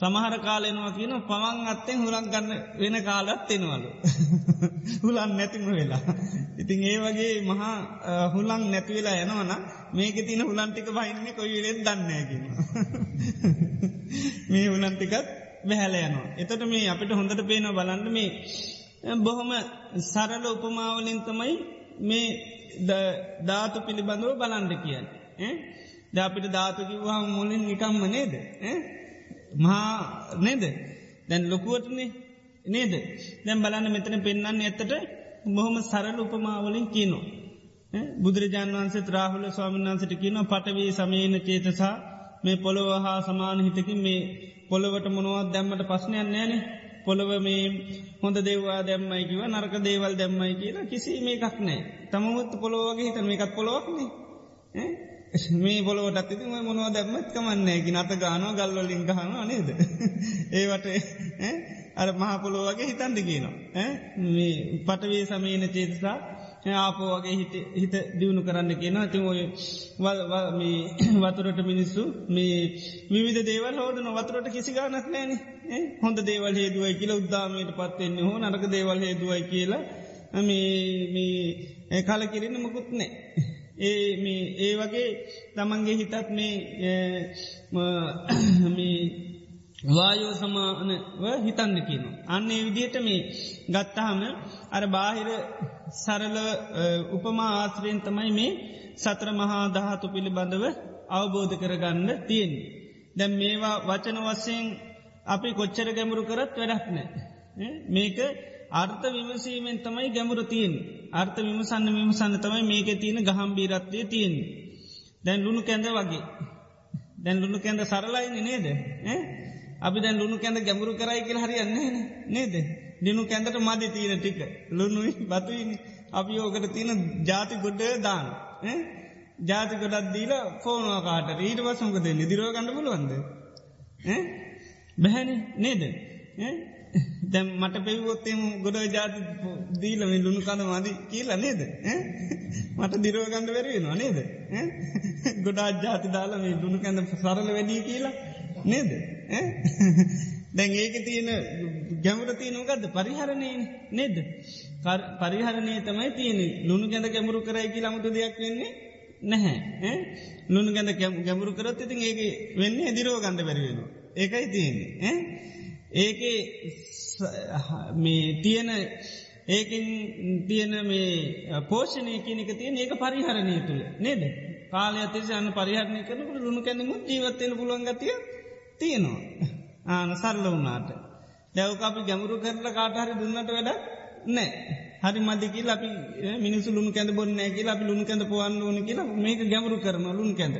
සමහර කාලෙනවා කියන පමන් අත්තෙන් හුරන් ගන්න වෙන කාලත් එෙනවලු. හුලන් නැතිම වෙලා. ඉතින් ඒ වගේ මහා හුලන් නැතිවෙලා යනවන මේක තින හුලන්ටික බහින්නේ කොයිවෙලෙත් දන්නේගෙන. මේ හුලන්ටිකත් බැහැල යනවා. එතට මේ අපිට හොඳට පේන බලන්න මේ බොහොම සරල උපමාවලින් තමයි මේ ධාතු පිළිබඳව බලන්ඩ කියන්න. ද අපිට ධාතුකිවහම මුලින් නිකම්ම නේද. මහා නේද? දැන් ලොකුවටනේ නේද? දැම් බලන්න මෙතන පෙන්න්න ඇත්තට බොහොම සරල උපමාවලින් කියනවා. බුදුරජාන් වන්සේ ත්‍රාහුල ස්වාමන් වන්සට කියන පටවී සමයන චේතසා මේ පොළොව හා සමාන හිතකින් මේ පොළොවට මොනුවත් දැම්මට පස්්නයන් නෑන පොළොව මේ හොඳ දේවා දැම්මයි කිව නරක දේවල් දැම්මයි කියලා කිසි මේ එකක් නෑ තමමුත් පොළොවගේ හිතන මේකත් පොළොවක්නේ මේ පොලොට ඇති මොනව දැම්මත් කමන්නේකි නත ගානෝ ගල්වලින් ගහන නේද. ඒවට අර මහපොලෝ වගේ හිතන්ඩ කියනවා. මේ පටවේ සමීන චේතසා ආපෝ වගේ හිත දියුණු කරන්න කියන තින් ඔය වතුරට මිනිස්සු මේ විවිධ දේවල් හෝදන වතුරට කිසි ගානක් නෑන හොඳ දේවල් හේදුවයි කියලා උද්දාමයට පත්වෙන්නේ හෝ නරක දේවල් හේදුවයි කියලා. මේ කලකිරන්න මොකුත් නෑ. ඒ ඒ වගේ තමන්ගේ හිතත් මේ වායෝ සමානව හිතන්න කියන. අන්නේ විදියට මේ ගත්තහම අර බාහිර සරල උපමා ආශ්‍රයෙන් තමයි මේ සත්‍ර මහා දහතු පිළිබඳව අවබෝධ කරගන්න තියෙන්. දැම් මේවා වචන වස්සයෙන් අපි කොච්චර ගැමුරු කරත් වැඩක්නෑ. මේක අර්ථ විමසීමෙන් තමයි ගැමුර තියෙන් අර්ථ විමසන්න විමසන්න තමයි මේක තියෙන ගහම්බීරත්වය තියෙන්. දැන් ලුණු කැඳ වගේ. දැන් ලුණු කැඳ සරලයින නේද? අපි දැන් ලුණු කැඳ ගැඹුරු කරයි කියල හරියන්නේ නේද? දිනු කැඳට මධි තීන ටික. ලුණුයි බතුයිනි අපි ඕකට තියෙන ජාති ගොඩ්ඩ දාන. ජාති ගොඩත් දීල ෆෝනවා කාට ඊට පසුක දෙන්න දිරව ගන්න පුළුවන්ද? බැහැනි නේද? දැම් මට පෙවොත්තෙම ගොඩ ජාති දීලම ලුණු කඳ මදි කියලා නේද? මට දිරව ගන්න වැරවෙනවා නේද? ගොඩා ජාති දාලම ලුණු කැඳ සරල වැඩී කියලා නේද? දැන් ඒක තියෙන ගැමුර තියනකක්ද පරිහරණය නේද? පරිහරණය තමයි තියෙන ලුණු ගැඳ ගැමුරු කරයි ලමුතු දෙයක් වෙන්නේ නැහැ. ලුණු ගැඳ ගැමුරු කරත් ඉතින් ඒක වෙන්නේ දිරෝ ගණඩ බැරිවෙන ඒකයි තියෙන්නේ. ඒක මේ තියෙන ඒකින් තියෙන මේ පෝෂණය කියනක තියෙන ඒක පරිහරණය තුළ නේද? කාලය අතේශ අන්න පරිහරණය කරනකට ලුණු කැනීම ජීවත්වයෙන පුළුවන්ගතිය තියෙනවා. ආන සරල වුනාට දැවක අපි ගැමුරු කරල කාටහරි දුන්නට වැඩ නෑ හරි මදිකි අපි මිනිසු ලුණු කැඳ බොන්න ඇකි අපි ලුණු කැඳ පොවන්න ඕන කියලා මේක ගැමුරු කරන ලුණු කැඳ.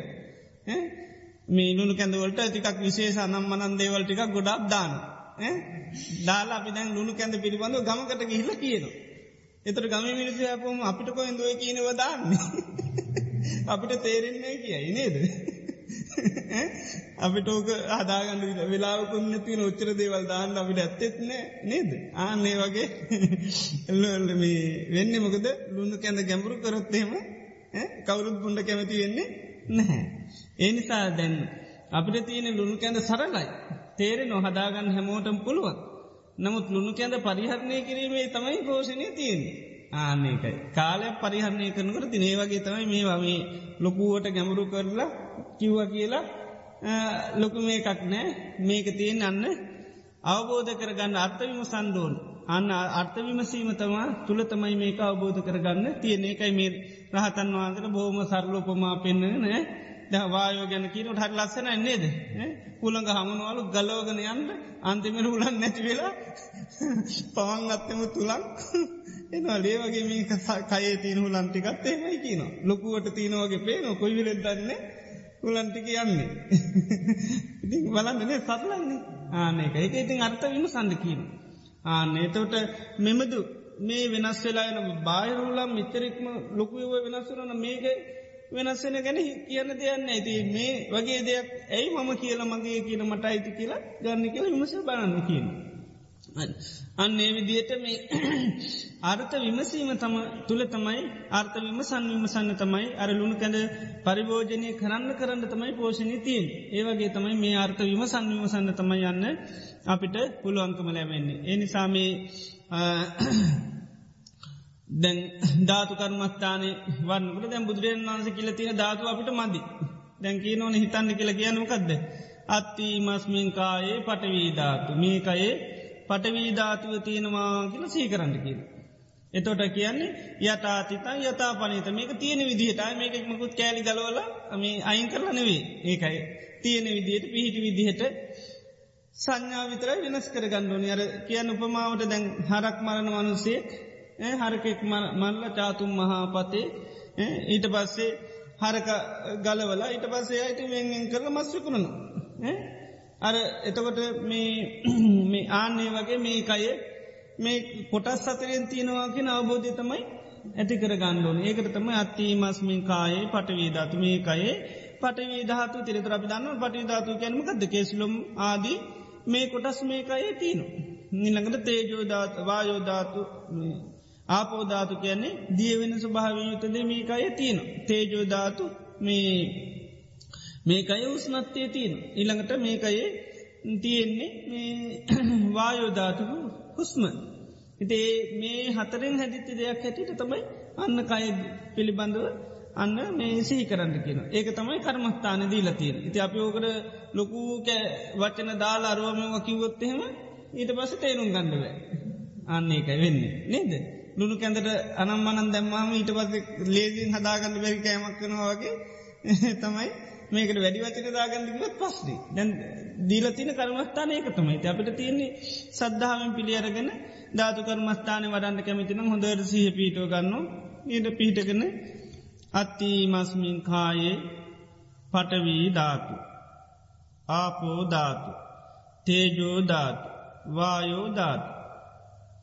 මේ ලුණු කැඳවලට ටිකක් විශේෂ නම් මනන් දේවල්ටික ගොඩක් දාන දාලා අපි දැන් ලුණු කැඳ පිළිබඳ ගමකට ගිහිල කියනවා. එතට ගම මිනිසි අපම අපිට කොයින්දුව කියනව දාන්නේ? අපිට තේරෙන්නේ කියයි නේද. අපිට ඕක හදාගන්න වෙලාකුන්න තින උච්චර දේවල් දාන්න අපිට ඇත්තෙත්න නේද? ආන්නේ වගේ. වෙන්න මොකද? ලුණු කැඳ ගැඹුරු කරොත්තේම කවුරුත් පුුණ්ඩ කැමති වෙන්නේ නැහැ. ඒ නිසා දැන් අපිට තියෙන ලුණු කැඳ සරලයි. තේරෙ නොහදාගන්න හැමෝටම් පුළුවන්. නමුත් ලුණු කැඳ පරිහරණය කිරීමේ තමයි පෝෂණය තියෙන්. ආන්නේකයි කාලයක් පරිහරණය කරනකට තිනේ වගේ තමයි මේ වමේ ලොකුවට ගැමුරු කරලා කිව්ව කියලා ලොකු මේකක් නෑ. මේක තියෙන් අන්න අවබෝධ කරගන්න අර්ථවිම සන්දෝන් අන්න අර්ථවිමසීම තමා තුළ තමයි මේක අවබෝධ කරගන්න තියෙන එකයි මේ රහතන් වහන්සට බෝම සරලෝපමා පෙන්න්න නෑ. දවායෝ ගැන කියනට හට ලස්සන නේද? පුළඟ හමුණුවලු ගලෝගන යන්න අන්තිමෙන උලන් නැති වෙලා පවන් අත්තම තුළක් එනවා. ලේවගේ මේ කයේ තියන හුලන්ටිකත් එමයි කියන ලොකුවට තියනවගේ පේන කොයිවිලෙත් දන්නේ? උලන්ටික යන්නේ. ඉති බලන්නනේ සරලන්නේ. ආනක එක ඉතින් අර්ථ විම සඳ කියන ආන්න එතවට මෙමදු මේ වෙනස් වෙලා එන බාහිරුලම් මිතරෙක්ම ලොකුව වෙනස්වරන මේක වෙනස්සෙන ගැන කියන්න දෙයන්න ඇති මේ වගේ දෙයක් ඇයි මම කියල මගේ කියන මට අයිති කියලා ගන්න කියල විමස බලන්න කියන. අන්නේ විදියට මේ අර්ථ විමසීම තම තුළ තමයි අර්ථ විමසන් විමසන්න තමයි අර ලුණු කැඳ පරිභෝජනය කරන්න කරන්න තමයි පෝෂණි තියෙන් ඒවගේ තමයි මේ අර්ථ විමසන් විමසන්න තමයි යන්න අපිට පුළුවන්කම ලැබෙන්නේ. එනිසාමේ දැන් ධාතු කර්මස්ථානය වන්නකට දැන් බුදුරජන් වන්ස කියල තියෙන ධාතු අපිට මදි. දැන්කී නොන හිතන්න කියල කියනකක්ද. අත්ති මස්මින්කායේ පටවීධාතු මේකයේ පටවීධාතුව තියෙනවා කියල සීකරන්න කියල. එතොට කියන්නේ යටාතිතා යතා පනත මේක තියෙන විදිහට මේකෙක් මකුත් කෑලි ගලවල මේ අයින් කරලා නෙවේ ඒකයි තියෙන විදිහයට පිහිටි විදිහට සංඥා විතර වෙනස් කර ගණ්ඩුවනි අර කියන්න උපමාවට දැන් හරක් මරණ වනුසේක් හරකෙක් මල්ල චාතුම් මහාපතේ ඊට පස්සේ හරක ගලවලා ඊට පස්සේ අයට වෙන්ෙන් කරල මස්්‍යකුණන අර එතකොට මේ ආන්නේ වගේ මේ අය මේ කොටස් සතරෙන් තියෙනවාගෙන අවබෝධය තමයි ඇති කර ගණ්ඩෝන ඒකට තම අත්තිී මස්මින් කායේ පටවීධාතු මේ අයේ පටවී ධාතු තිරතර අපි දන්න පටිධාතු කැනමකක්ද කෙස්ලුම් ආදී මේ කොටස් මේ අයේ තියනු. නිළඟට තේජෝධාත වායෝධාතු ආපෝධාතු කියන්නේ දියවෙන ස්වභාවයුතද මේකය තියෙන. තේජෝධාතු මේ මේකය උස්නත්තේ තියෙන. ඉළඟට මේකයේ තියෙන්නේ වායෝධාතුක හුස්ම. ඉතේ මේ හතරෙන් හැදිත්ති දෙයක් හැටිට තමයි අන්න කය පිළිබඳව අන්න මේ සිහි කරන්න කියන. ඒක තමයි කර්මස්ථාන දීලා තියෙන. ඉති අපි ඕකට ලොකූක වචන දාලා අරුවමව කිවොත්තහෙම ඊට පස තේරුම් ගන්නව. අන්න ඒකයි වෙන්නේ. නේද? ලුණු කැඳට අනම් මනන් දැම්මාම ඊට පස ලේසින් හදාගන්න බැරි කෑමක් කනවාගේ තමයි මේකට වැඩි වචන දාගන්නකිවත් පස්්නේ දැන් දීලතින කර්මස්ථාන ඒක තමයි. අපිට තියෙන්නේ සද්ධාවෙන් පිළි අරගෙන ධාතු කර්මස්ථානය වඩන්න කැමිතිනම් හොඳර සහ පීටෝ ගන්න ඊට පිහිටගෙන අත්ති මස්මින් කායේ පටවී ධාතු ආපෝධාතු තේජෝධාතු වායෝධාතු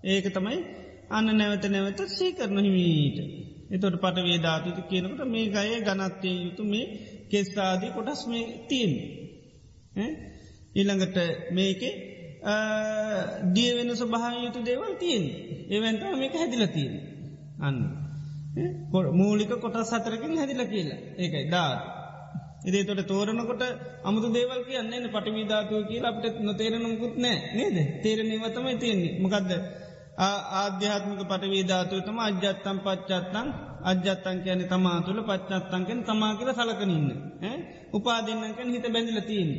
ඒක තමයි අන්න නැවත නැවත සීකරන හිමීට. එතොට පටවේ ධාතුති කියනකට මේ ගය ගනත්තය යුතු මේ කෙස්සාදී කොටස් මේ තියෙන් ඊළඟට මේකේ දිය වෙන ස්වභාව යුතු දේවල් තියෙන් ඒවන්ට මේක හැදිල තියෙන් අන්න. මූලික කොටස් සතරකින් හැදිල කියලා. ඒකයි ධාතු. ඉදේ තොට තෝරනකොට අමුතු දේවල් කියන්න පටිවිධාතුව කියලා අපට නොතේරනමුකුත් නෑ නේද? තේරණීවතමයි තියෙන්නේ. මොකක්ද ආධ්‍යාත්මික පටවීධාතුවතම අජ්‍යත්තම් පච්චත්තන් අජ්‍යත්තන් කියන තමා තුළ පච්චත්තන්කෙන් තමා කියල සලකනඉන්න උපාදින්නකෙන් හිත බැඳිල තියන්.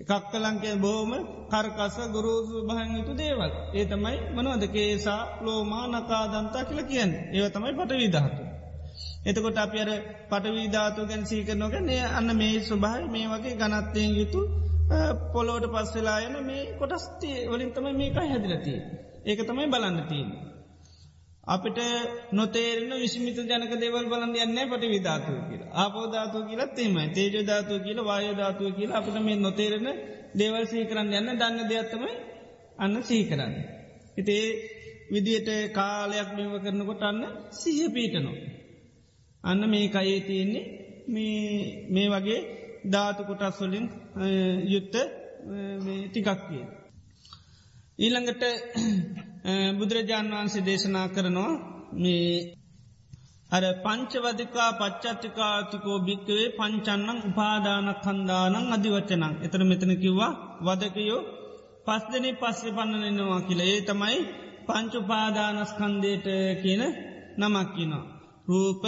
කක්කලංකය බෝම කරකස ගුරුසු භහයුතු දේවල් ඒ තමයි මනවද කේසා ලෝමා නකාදන්තා කියල කියන්න ඒව තමයි පටවීධාතු. එතකොට අප අර පටවීධාතු ගැන් සීකරනොගැන අන්න මේ ස්වභායි මේ වගේ ගනත්තයෙන් යුතු පොලෝට පස්සෙලායන මේ කොටස්තිය වලින් තමයි මේකයි හැදිලතිය. ඒක තමයි බලන්න තිීන්. අපිට නොතේරන විශ්මිත ජනක දෙවල් බලන්න යන්න පට විධාතුව කියලා ආපෝධාතුව කියලත් එෙම තේජධාතුව කියල වායධාතුව කියලා අපට මේ නොතේරෙන දේවල් සීකරන්න යන්න දන්න දෙයක්ත්තමයි අන්න සීකරන්න. හිතේ විදියට කාලයක් මෙව කරනකොට අන්න සිහ පීටනවා. අන්න මේ කයේ තියෙන්නේ මේ වගේ ධාතු කොටස් වලින් යුත්ත ටිකක් කිය. ඊළඟට බුදුරජාණන් වහන්සේ දේශනා කරනවා මේ අර පංචවදිකා පච්චත්තිකාතිකෝ භික්කවේ පංචන්නන් උපාදාන කන්දානං අධිවචනං එතර මෙතන කිව්වා වදකයෝ පස් දෙනේ පස්සෙ පන්නනෙනවා කියලා ඒ තමයි පංචුපාදානස්කන්දයට කියන නමක්කිනවා. රූප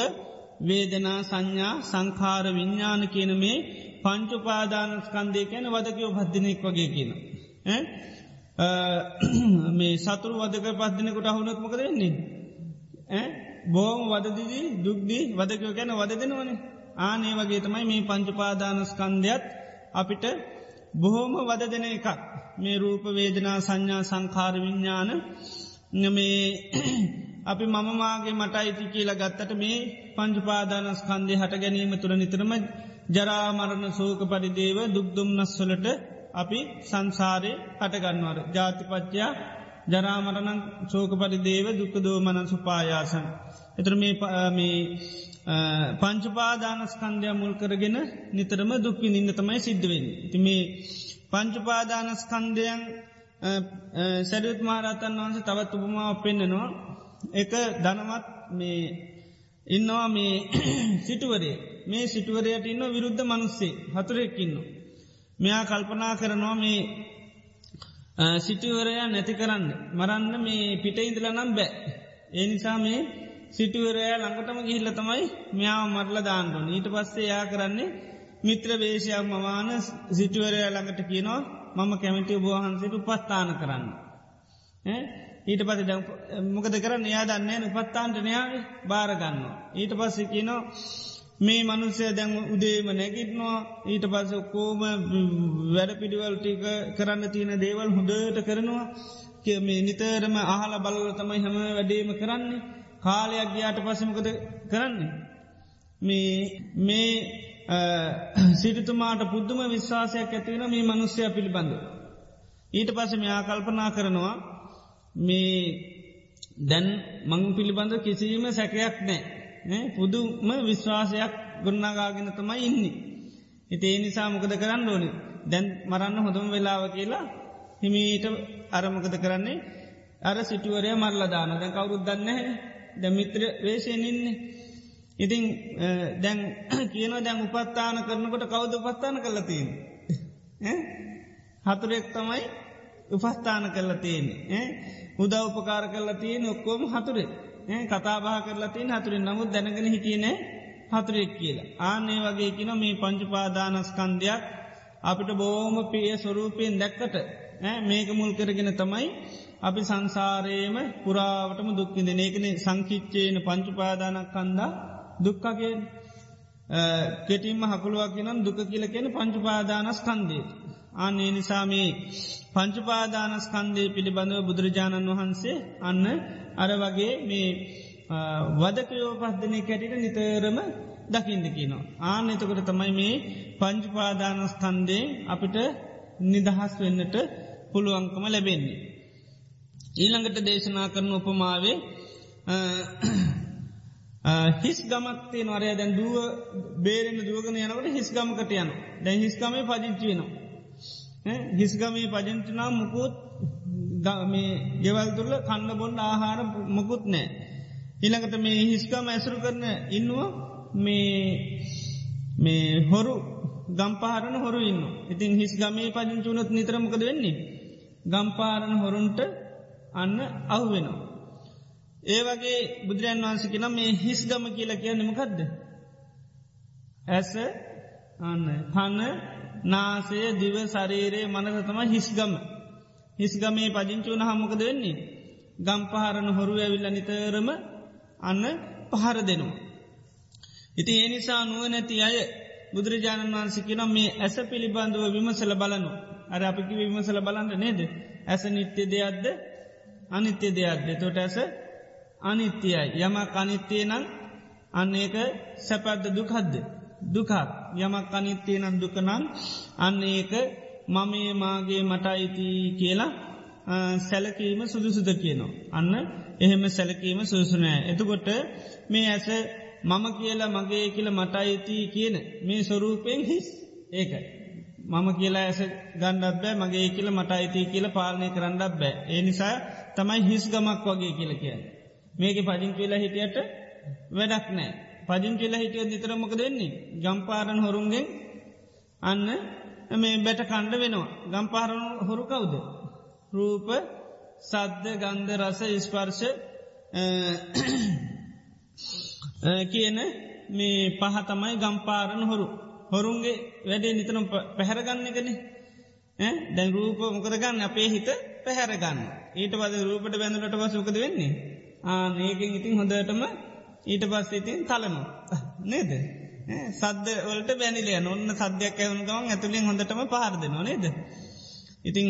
වේදනා සංඥා සංකාර විඤ්ඥාන කියන මේ පංචුපාදානස්කන්දය කියන වදකයෝ පද්ධනෙක් වගේ කියන. මේ සතුරු වදක පද්ධනකට අහුනත් මොකද වෙන්නේ. බෝම වදදිදී දුක්දී වදකයෝ ගැන වද දෙනවන ආනේ වගේ තමයි මේ පංචුපාදානස්කන්ධයත් අපිට බොහෝම වද දෙන එකක්. මේ රූප වේදනා සංඥා සංකාර විඤ්ඥාන මේ අපි මමමාගේ මට අයිති කියලා ගත්තට මේ පංචුපාදානස්කන්දය හට ගැනීම තුළ නිතරම ජරාමරණ සෝක පරිදේව දුක්දුම් නස්වලට අපි සංසාරය හටගන්නවර ජාතිපච්චයා ජරාමරණං සෝක පරිදේව දුකදෝමනන් සුපායාසන්. එතර මේ පංචුපාදානස්කන්දය මුල් කරගෙන නිතරම දුක්වි නින්න තමයි සිද්ධවෙන්. ති මේ පංචුපාදානස්කන්දයන් සැරියුත් මහරතන් වහන්ස තවත් උපමාව පෙන්න්නනවා එක ධනවත් මේ ඉන්නවා මේ සිටුවරේ මේ සිටුවරයට ඉන්න විරුද්ධ මනුස්සේ හතුරෙක්කින්නවා. මෙයා කල්පනා කරනවා මේ සිටිවරයා නැති කරන්න මරන්න මේ පිට ඉඳල නම් බෑ. ඒනිසා මේ සිටුවරයා ළඟටම ගිහිල්ල තමයි මෙයාව මරල දාන්ටුන් ඊට පස්සේ යා කරන්නේ මිත්‍ර වේශයක් මවාන සිටුවරයා ළඟට කියනවා මම කැමති බෝහන්සට උපස්ථාන කරන්න. ඊට පස මොකද කරන්න එයා දන්නේ උපත්තාන්ටනයාව භාරගන්න. ඊට පස්සේ කියනවා මේ මනුස්සය දැන් උදේම නැගිටනවා ඊට පස්ස කෝම වැඩ පිඩිවල් ටික කරන්න තියෙන දේවල් හොඳට කරනවා මේ නිතරම අහල බලල තමයි හැම වැඩේම කරන්නේ කාලයක් ගියාට පසමකද කරන්නේ. මේ මේ සිරිතුමාට පුද්දුම විශ්වාසයක් ඇතිවෙන මේ මනුස්්‍යය පිළිබඳ. ඊට පස මෙයා කල්පනා කරනවා මේ දැන් මං පිළිබඳ කිසිීම සැකයක් නෑ පුදුම විශ්වාසයක් ගොන්නාගාගෙන තමයි ඉන්නේ. හිතේ නිසා මොකද කරන්න ඕනි දැන් මරන්න හොඳම වෙලාව කියලා හිමීට අරමකද කරන්නේ අර සිටුවරය මරලදාන දැන් කවුරුත් දන්න ද මිත්‍ර වේශයෙන් ඉන්නේ. ඉතිං දැන් කියන දැන් උපත්තාන කරනකොට කවුද උපත්තාන කරලතින්. හතුරෙක් තමයි උපස්ථාන කරලා තියෙන්නේ. උදව් උපකාර කරලා තියෙන ඔක්කෝම හතුරේ. කතාබා කරලා තින් හතුරින් නමුත් දැනගෙන හිටියනේ හතුරෙක් කියලා. ආනේ වගේ කින මේ පංචුපාදානස්කන්ධයක් අපිට බෝම පිය ස්වරූපයෙන් දැක්කට මේක මුල් කරගෙන තමයි අපි සංසාරයේම පුරාවටම දුක්කිද ඒකන සංකිච්චයන පංචුපාදානක් කන්දා දුක්කගේ කෙටින්ම හකුළුවක් නම් දුක කියලකෙන පංචුපාදානස්කන්දේ. අන්නේ නිසාමේ පංචුපාදානස්කන්දය පිළිබඳව බුදුරජාණන් වහන්සේ අන්න අර වගේ මේ වදකයෝ පස්දනය කැටිට නිතරම දකිින්ද කියනවා. ආන එතකොට තමයි මේ පංචුපාදානස්තන්දයෙන් අපිට නිදහස් වෙන්නට පුළුවන්කම ලැබෙන්නේ. ඊළඟට දේශනා කරන උපමාවේ හිස් ගමක්තේ නරය දැන් දුව බේරෙන දුවගන යනකට හිස් ගමකට යන දැන් හිස්කමේ පජිංචියනවා. හිස්ගමේ පජංචනා මුකුත් මේ ගෙවල් තුරල කන්න බොන්න ආහාර මොකුත් නෑ. ඉළඟට මේ හිස්කම ඇසුරු කරන ඉන්නවා මේ හොරු ගම්පාරණ හොරු ඉන්න. ඉතින් හිස් ගමේ පජංචුනොත් නිතරමකද වෙන්නේ. ගම්පාරණ හොරුන්ට අන්න අහු වෙනවා. ඒ වගේ බුදුරන් වහන්සිකෙන මේ හිස් ගම කියලා කිය නමකක්ද. ඇස අන්න කන්න නාසය දිව සරීරයේ මනසතම හිස්ගම. හිස්ගමේ පජංචුවන හමකද වෙන්නේ. ගම් පහරණ හොරු ඇවිල්ල නිතරම අන්න පහර දෙනවා. ඉති ඒනිසා නුව නැති අය බුදුරජාණන් වහන්සිකෙන මේ ඇස පිළිබඳව විමසල බලනු. අර අපිකි විමසල බලන්න නේද. ඇස නිත්‍ය දෙයක්ද අනිත්‍ය දෙයක්ද තොට ඇස අනිත්‍යයි යම කනිත්‍යය නම් අන්න ඒක සැපැද්ද දුකද්ද දුකක් යමක් අනිත්‍යය නම් දුකනන් අන්න ඒක මමේ මාගේ මට අයිති කියලා සැලකීම සුදුසුද කියනවා. අන්න එහෙම සැලකීම සුසුනෑ. එතකොට මේ ඇස මම කියලා මගේ කියල මට අයිති කියන මේ ස්වරූපයෙන් හිස් ඒකයි. මම කියලා ඇස ගණ්ඩත් බෑ මගේ කියල මට අයිති කියල පාලනය කරන්නත් බෑ. ඒ නිසා තමයි හිස් ගමක් වගේ කියල කිය. මේක පජින් කියලා හිටියට වැඩක් නෑ. පජින් කියලා හිටිය නිතරමක දෙන්නේ. ගම්පාරණ හොරුන්ගෙන් අන්න මේ බැට කණ්ඩ වෙනවා. ගම්පාරණ හොරු කවුද. රූප සද්ධ ගන්ධ රස ඉස්පර්ශ කියන මේ පහතමයි ගම්පාරණ හොරු හොරුන්ගේ වැඩේ නිතරම් පැහැරගන්නකන දැන් රූප මොකරගන්න අපේ හිත පැහැරගන්න ඊට පද රූපට බැඳලට පසුකද වෙන්නේ ආ ඒකින් ඉතින් හොඳටම ඊට පස්ස ඉතින් තලනවා. නේද? සද්ද වලට බැනිලේ ඔන්න සද්‍යයක් ඇවුන් ගවන් ඇතුළින් හොඳටම පහරද නොනේද ඉතිං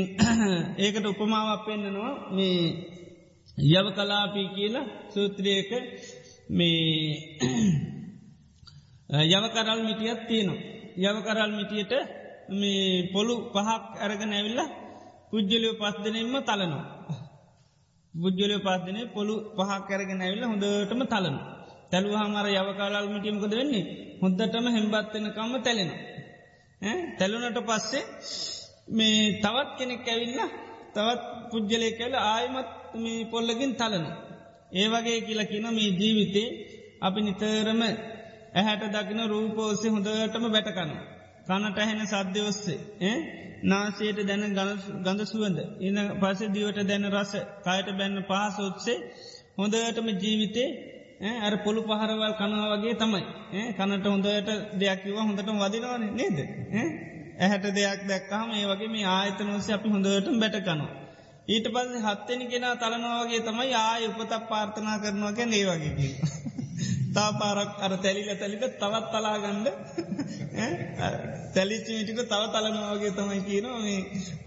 ඒකට උපමාව පෙන්න්නනවා මේ යව කලාපී කියලා සූත්‍රයක මේ යවකරල් මිටියත් තියනවා. යවකරල් මිටියට මේ පොළු පහක් ඇරග නැවිල්ල පුද්ජලිය පස්දනෙන්ම තලනවා. බුද්ජලය පස්දනේ පොළු පහක් කැරග නැවිල්ල හොඳටම තලන. තැලුහමර යවකාරල් මිටියමකද වෙන්නේ හොද්දටම හෙම්බත්වෙනකම්ම තැලෙන. තැලුනට පස්සේ මේ තවත් කෙනෙක් ඇවිල්ල තවත් පුද්ජලය කැල ආයමත් මේ පොල්ලගින් තලන. ඒ වගේ කියලා කියන මේ ජීවිතේ අපි නිතරම ඇහැට දකින රූපෝස්සේ හොඳටම බැටකන. කනට ඇහෙන සද්ධ්‍ය ඔස්සේ නාසයට දැන ගඳ සුවඳ ඉන පස දිවට දැන රස කායට බැන්න පහස ඔත්සේ හොඳටම ජීවිතේ ඇ පොළු පහරවල් කනවා වගේ තමයි කනට හොඳට දෙයක්කිව හොඳට වදිනවන නේද ඇහැට දෙයක් දැක්කහම ඒ වගේ මේ ආයතනෝස්ස අපි හොඳටම බැටකනවා. ඊට පස්ස හත්තෙන කෙන තලනවාගේ තමයි ආය උපතක් පාර්ථනා කරනවාක ඒ වගේ. තා පාරක් අර තැලිල තැලිට තවත් තලාගණ්ඩ තැලිචිටික තව තලනවාගේ තමයි කියනවා මේ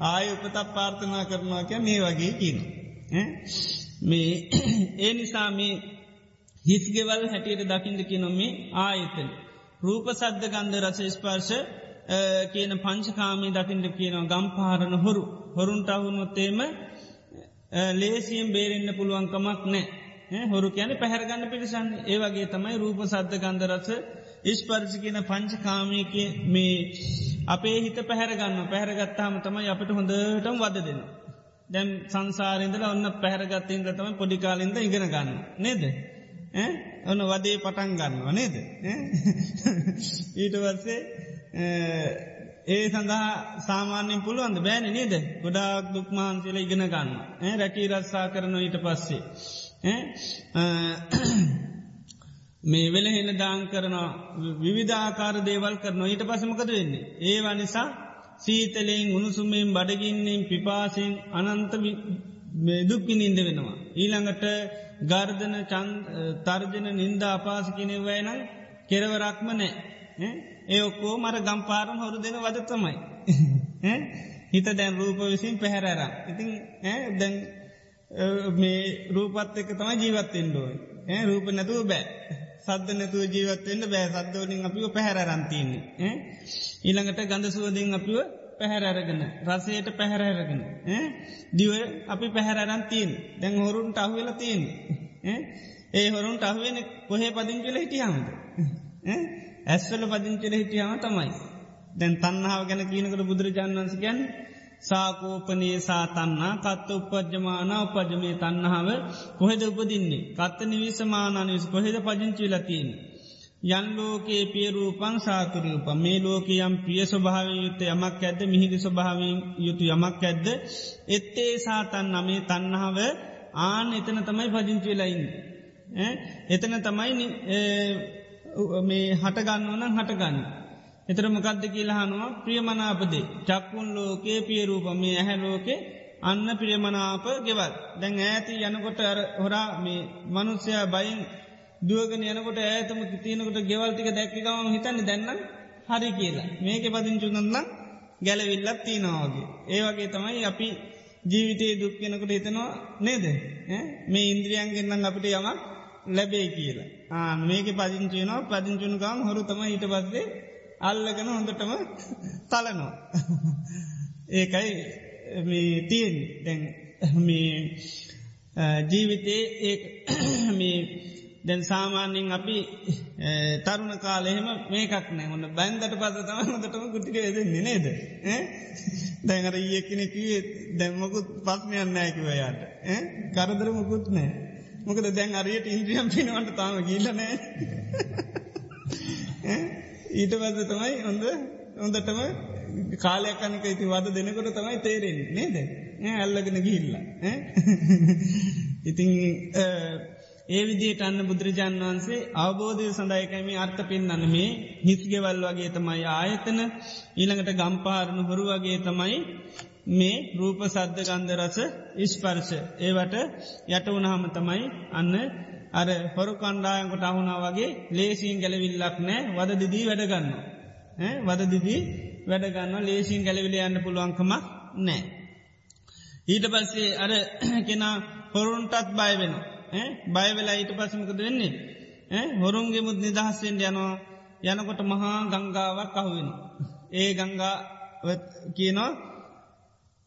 ආය උපතක් පාර්ථනා කරනවාක මේ වගේ කියන. මේ ඒ නිසා මේ හිස්ගෙවල් හැටියට දකිින්ද කියනොමේ ආයතන. රූප සද්ධ ගන්ධ රස ස්පර්ශ කියන පංචකාමී දකිින්ට කියනවා ගම්පාරණ හොරු හොරුන්ට අහුනොත්තේම ලේසියෙන් බේරෙන්න්න පුළුවන්කමක් නෑ හොරු කියන පැහැරගන්න පිරිසන්න ඒවගේ තමයි රූප සද්ධ ගන්ධරස ඉස්පර්සි කියන පංචකාමයක මේ අපේ හිත පැහැරගන්න පැහැරගත්තාම තමයි අපට හොඳටම වද දෙන්න. දැම් සංසාරෙන්දල ඔන්න පැහැරගත්තයෙන් තම පොඩිකාලින්ද ඉගෙන ගන්න නේද. ඔන්න වදේ පටන් ගන්නවා නේද. ඊට වත්සේ ඒ සඳහා සාමාන්‍යෙන් පුළුවන්ද බෑන නේද ගොඩාක් දුක්මාන්සල ඉගෙන ගන්න රැකී රස්සා කරන ඊට පස්සේ. මේ වෙලහෙන දාං කරන විවිධාකාර දේවල් කරන ඊට පසමකද වෙන්නේ. ඒවා නිසා සීතලෙන් උණුසුමෙන් බඩගින්නෙන් පිපාසෙන් අනන්ත දුක්කිනින්ද වෙනවා. ඊළඟට ගර්ධන තර්ජන නින්ද අපාසකිනෙවයනම් කෙරවරක්ම නෑ. ඒ ඔක්කෝ මර ගම්පාරම් හොරු දෙන වද තමයි. හිත දැන් රූප විසින් පැහැරර. ඉතින් දැන් මේ රූපත් එක තමයි ජීවත්තෙන්ඩුව. රූප නැතුව බෑ. සද්ධ නැතුව ජීවත්වෙන්න බෑ සද්ධෝලින් අපිව පැහැරරන්තින්නේ. ඊළඟට ගඳ සුවදින් අපිව පැහැරරගෙන රසයට පැහැරරගෙන. දිව අපි පැහැරරන් තිීන් දැන් හොරුන්ට අහුවෙල තිීන්. ඒ හොරුන්ට අහුවෙන කොහේ පදිංචල හිටියහමද. ඇස්වල පදිංචල හිටියහම තමයි. දැන් තන්නාව ගැන කියනකට බුදුරජාණන් වන්ස ගැන් සාකෝපනයේ සාතන්නා කත්ත උපද්ජමාන උපජමේ තන්නහාව කොහෙද උපදින්නේ. කත්ත නිවිසමානනිවිස් කොහෙද පජංචිලතින්. යන් ලෝකයේ පියරූපං සාතුරූප මේ ලෝකයම් ප්‍රිය ස්වභාව යුත්ත යමක් ඇද්ද මිහිදි ස්වභාවෙන් යුතු යමක් ඇද්ද. එත්තේ සාතන් නමේ තන්නහාව ආන එතන තමයි පජංචිලයින්න. එතන තමයි මේ හටගන්න ඕනම් හටගන්න. එතර මොකක්ද කියලහනවා ප්‍රියමනාපදේ චක්කුන් ලෝකයේ පියරූපමේ ඇහැ ලෝකේ අන්න ප්‍රියමනාප ගෙවල් දැන් ඇති යනකොට හොරා මේ මනුස්්‍යයා බයින් දුවගෙන යනකොට ඇතම තියනකොට ගෙවල්ටික දැක්කගම හිතන්න දැන්නම් හරි කියලා. මේක පදිංචුනන්න ගැලවිල්ලත් තියනවාගේ. ඒවගේ තමයි අපි ජීවිතයේ දුක්කෙනකට හිතනවා නේද? මේ ඉන්ද්‍රියන්ගෙන්න්න අපිට යමක් ලැබේ කියලා. ආ මේක පදිංචයනවා පදිංචුනුකාම් හොරු තම හිට පස්සේ අල්ලගෙන හොඳටම තලනවා. ඒකයි තියෙන් දැන් ජීවිතේ ඒ දැන් සාමාන්‍යෙන් අපි තරුණ කාලෙහෙම මේකක් නෑ. ඔන්න බැන්දට පස තම හොඳටම ගුටික වෙදන්නේ නේද. දැඟර ඒකනෙකේ දැම්මකුත් පස්්නයන්න නෑකිවයාට කරදර මොකුත් නෑ. මොකද දැන් අරියට ඉන්ද්‍රියම් පිනවට තාම ගීලනෑ. ඊට පස්ස තමයි හොඳ හොඳටම කාලයකනික ඉති වද දෙනකොට තමයි තේරෙන් නේද? ඇල්ලගෙන ගිහිල්ල. ඉතිං ඒ විදියට අන්න බුදුරජාන් වන්සේ අවබෝධය සඳයකම අර්ථ පෙන්න්න මේ හිස්ගෙවල් වගේ තමයි ආයතන ඊළඟට ගම්පාරණ හොරු වගේ තමයි මේ රූප සද්ධ ගන්ධ රස ඉස්පර්ශ ඒවට යට වනහම තමයි අන්න අර හොරු කණ්ඩායන්කොට අහුණා වගේ ලේසින් ගැලවිල්ලක් නෑ වද දිදී වැඩගන්න. වද දිදී වැඩගන්න ලේසින් ගැලවිල යන්න පුළුවන්කම නෑ. ඊට පස්සේ අර කෙනා හොරුන්ටත් බය වෙන. බයවෙලා ඊට පසමකද වෙන්නේ. හොරුන්ගේ මුත් නිදහස්සෙන්ට යනවා යනකොට මහා ගංගාවක් අහුවෙන. ඒ ගංගා කියනවා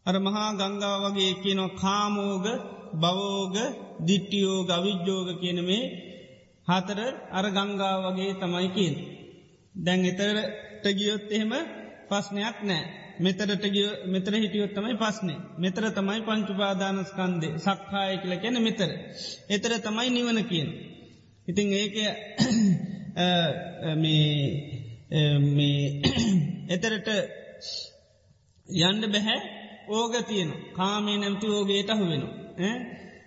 අර මහා ගංගාව වගේ කියනවා කාමෝග බවෝග දිට්ටියෝග අවිද්‍යෝග කියන මේ හතර අර ගංගා වගේ තමයි කියල්. දැන් එතරට ගියොත් එහෙම පස්්නයක් නෑ. මෙතරට ගිය මෙතර හිටියොත් තමයි පස්නේ. මෙතර තමයි පංචුපාදානස්කන්දේ සක්කාය කියල කැන මෙතර. එතර තමයි නිවන කියන. ඉතිං ඒක එතරට යන්න බැහැ ඕග තියෙන කාමේ නැමති ඕගේට අහුවෙන.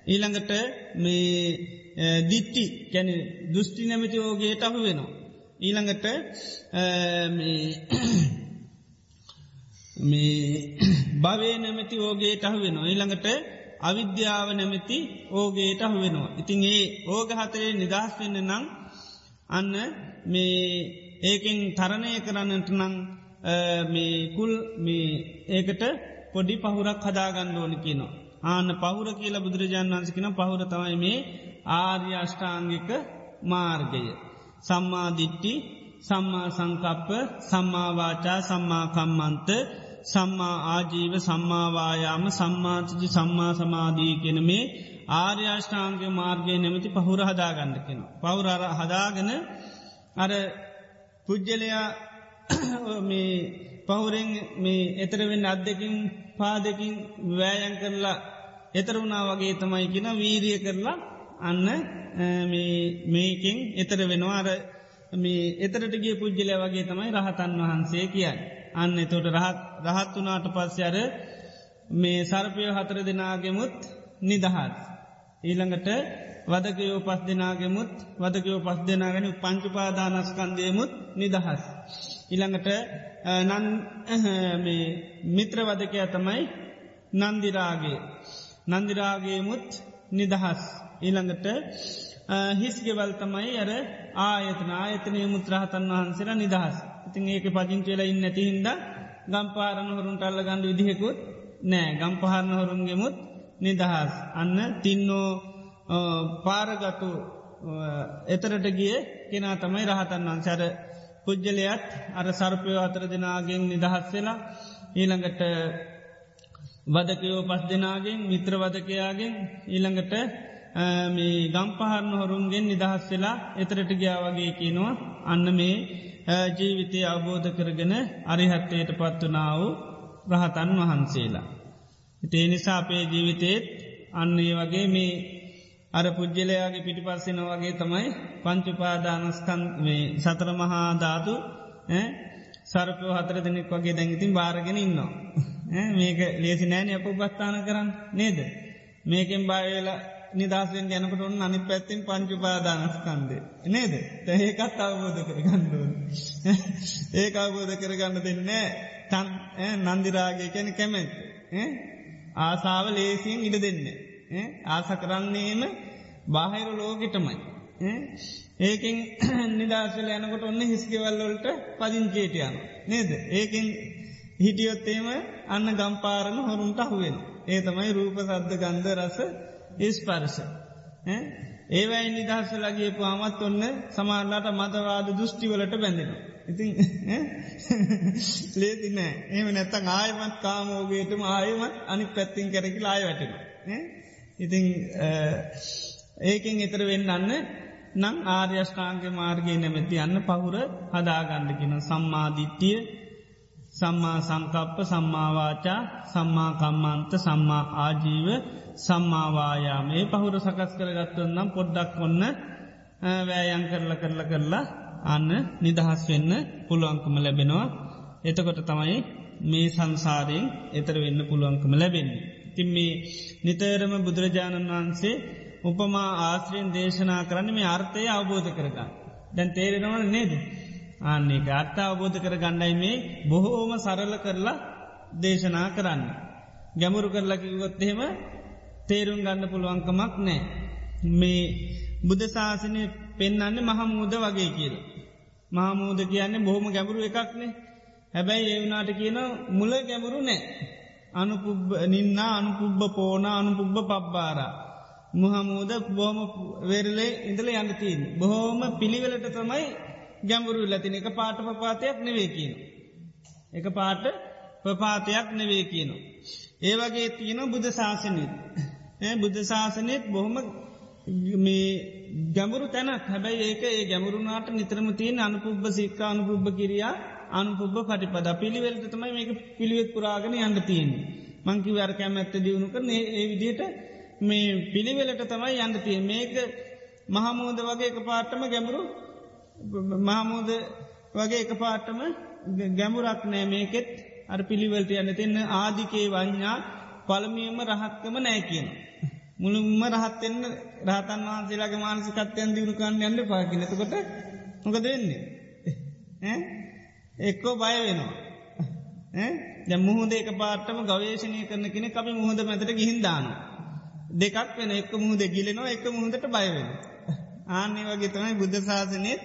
ඊළඟට මේ දිට්ටි කැන දෘෂ්ටි නැමති ඕගේට අහු වෙනවා. ඊළඟට මේ භවේ නැමති ඕගේට අහු වෙනවා. ඊළඟට අවිද්‍යාව නැමති ඕගේට අහු වෙනවා. ඉතින් ඒ ඕග හතරේ නිදහස් වෙන්න නම් අන්න මේ ඒකෙන් තරණය කරන්නට නං මේ කුල් මේ ඒකට පොඩි පහුරක් හදාගන්න ඕනි කියනවා. ආන්න පහුර කියලා බුදුරජාණන් වන්සිකන පහුර තමයි මේ ආර්ය අෂ්ඨාංගික මාර්ගය. සම්මාදිට්ටි සම්මා සංකප්ප සම්මාවාචා සම්මාකම්මන්ත සම්මා ආජීව සම්මාවායාම සම්මාචජි සම්මා සමාධී කෙන මේ ආර්යාෂ්ඨාංග මාර්ගය නැමති පහුර හදාගන්න කෙන. පවුරර හදාගෙන අර පුද්ගලයා මේ පහුරෙන් මේ එතරවෙන්න අත්දකින් පාදකින් වෑයන් කරලා එතර වුණා වගේ තමයි කියෙන වීරිය කරලා අන්න මේකින් එතර වෙනවාර මේ එතරටගේ පුද්ගලය වගේ තමයි රහතන් වහන්සේ කියයි. අන්න එතොට රහත් රහත් වනාට පස්්‍යර මේ සර්පය හතර දෙනාගෙමුත් නිදහත්. ඊළඟට වදකයෝ පස් දෙනාගෙමුත් වදකයෝ පස් දෙනාගෙන පංචුපාදානස්කන්දයමුත් නිදහස්. ඉළඟට මිත්‍රවදකය තමයි නන්දිරාගේ නන්දිරාගේ මුත් නිදහස් ඊළඟට හිස්ගෙවල් තමයි අර ආයතන ආයතනය මුත්‍රහතන් වහන්සේර නිදහස් ඉතින් ඒක පජින් කියලා ඉන්න ඇති හින්ද ගම්පාරණ හොරුන්ට අල්ල ගණඩ විදිහෙකුත් නෑ. ගම්පහරණ හොරුන්ගෙමුත් නිදහස්. අන්න තින්නෝ පාරගතු එතරට ගිය කෙනා තමයි රහතන් වන්සර පුද්ගලයත් අර සර්පයෝ අතර දෙනාගෙන් නිදහස් වෙලා ඊළඟට වදකයෝ පස් දෙනාගෙන් මිත්‍ර වදකයාගෙන් ඊළඟට මේ ගම්පහරණ හොරුන්ගෙන් නිදහස් වෙලා එතරට ගියා වගේ කියනවා. අන්න මේ ජීවිතය අවබෝධ කරගෙන අරිහත්තයට පත්වනාව රහතන් වහන්සේලා. ඉතේ නිසා අපේ ජීවිතේත් අන්නේ වගේ මේ අර පුද්ගලයාගේ පිටි පස්සෙන වගේ තමයි පංචුපාදානස්කන් මේ සතර මහා ධාතු සරපයෝ හතර දෙනෙක් වගේ දැඟිතින් භාරගෙන ඉන්නවා. මේක ලේසි නෑන අප උපස්ථාන කරන්න නේද. මේකෙන් බාවෙලා නිදහසෙන් ගැනකට ඔන්න අනි පැත්තින් පංචුපාදානස්කන්ද. නේද තඒකත් අවබෝධ කර ගණ්ඩුවන්. ඒ අවබෝධ කරගන්න දෙන්නේ තන් නන්දිරාගේ කැන කැමැත්. ආසාාව ලේසියෙන් ඉඩ දෙන්නේ. ආස කරන්නේම බාහිර ලෝකෙටමයි. ඒකින් නිදශල යනකොට ඔන්න හිස්කවල්ලොල්ට පදිංචේට යන. නේද. ඒකින් හිටියොත්තේම අන්න ගම්පාරණ හොරුන්ට අහුවෙන. ඒ තමයි රූප සද්ධ ගන්ධ රස ඉස්පර්ස. ඒවයි නිදහස්සලගේ පාමත් ඔන්න සමාරලාට මතවාද දෘෂ්ටිවලට බැඳෙන. ඉතින් ලේති නෑ එම නැත්තන් ආයමත් කාමෝගේටම ආයමත් අනි පැත්තිං කරකි ලාය වැටෙන. ඉතිං ඒකෙන් එතර වෙන්න අන්න නං ආර්යෂ්ඨාන්ග මාර්ගය නැමැති අන්න පහුර හදාගණ්ඩකින සම්මාධිට්ටිය සම්මා සංකප්ප සම්මාවාචා සම්මාකම්මන්ත සම්මා ආජීව සම්මාවායාමේ පහුර සකස් කරගත්තුවන්නම් පොඩ්ඩක් ඔන්න වෑයන් කරල කරල කරලා අන්න නිදහස් වෙන්න පුළුවන්කම ලැබෙනවා එතකොට තමයි මේ සංසාරයෙන් එතර වෙන්න පුළුවන්කම ලැබෙන්නේ. තින් මේ නිතරම බුදුරජාණන් වහන්සේ උපමා ආශ්‍රයෙන් දේශනා කරන්න මේ අර්ථය අවබෝධ කරගන්න. දැන් තේරෙනවන නේද. අන්නේ අර්ථ අවබෝධ කර ගණ්ඩයි මේ බොහෝම සරල කරලා දේශනා කරන්න. ගැමුරු කරලකිවොත්තහෙම තේරුම් ගන්න පුළුවන්කමක් නෑ. මේ බුද්ධශාසනය පෙන්න්නන්නේ මහමූද වගේ කියල. මහමූද කියන්නේ බොහොම ගැඹුරු එකක්නේ හැබැයි ඒවනාට කියන මුල ගැඹුරු නෑ. අනුපුබ්බ නින්න අනුපුබ්බ පෝන අනුපුබ්බ පබ්බාරා. මුහමූද බොහොම වෙරලේ ඉඳල යන්නතින්. බොහෝම පිළිවෙලට තමයි ගැඹුරු ලතින එක පාට පපාතයක් නෙවේ කියන. එක පාට ප්‍රපාතයක් නෙවේ කියන. ඒවගේ තියෙන බුද්ධ ශාසනයත්. බුද්ධ ශාසනයත් බොහොම මේ ගැඹුරු තැනක් හැබැයි ඒක ඒ ගැඹුරුනාට නිතරම තියෙන් අනුපුබ්බ සික්ක අනුපුබ්බ කිරියා අනුපුබ්බ පටිපද පිළිවෙලට තමයි මේක පිළිවෙත් පුරාගෙන යන්න තියන්නේ. මංකි වර කැමැත්ත දියුණු කරන ඒ විදියට මේ පිළිවෙලට තමයි යන්න තිය මේක මහමෝද වගේ එක පාටම ගැඹුරු මහමෝද වගේ එක පාටම ගැමුරක් නෑ මේකෙත් අර පිළිවලට යන්න තින්න ආදිකේ වඥා පළමියම රහත්කම නෑ කියන. මුළුම්ම රහත්තෙන්න්න රහතන් වහන්සේලාගේ මානසිකත්වයන් දියුණුකන්න යන්න පාකිනතකොට මොක දෙන්නේ. එක්කෝ බය වෙනවා. ද මුහද එක පාටම ගවේශණය කරන කෙන අපි මුහද මැතට ගිහින්දාන. දෙකක් වෙන එක් මුහද ගිලෙනවා එක මුහදට බයවෙන. ආන්නේ වගේ තමයි බුද්ධ ශාසනයත්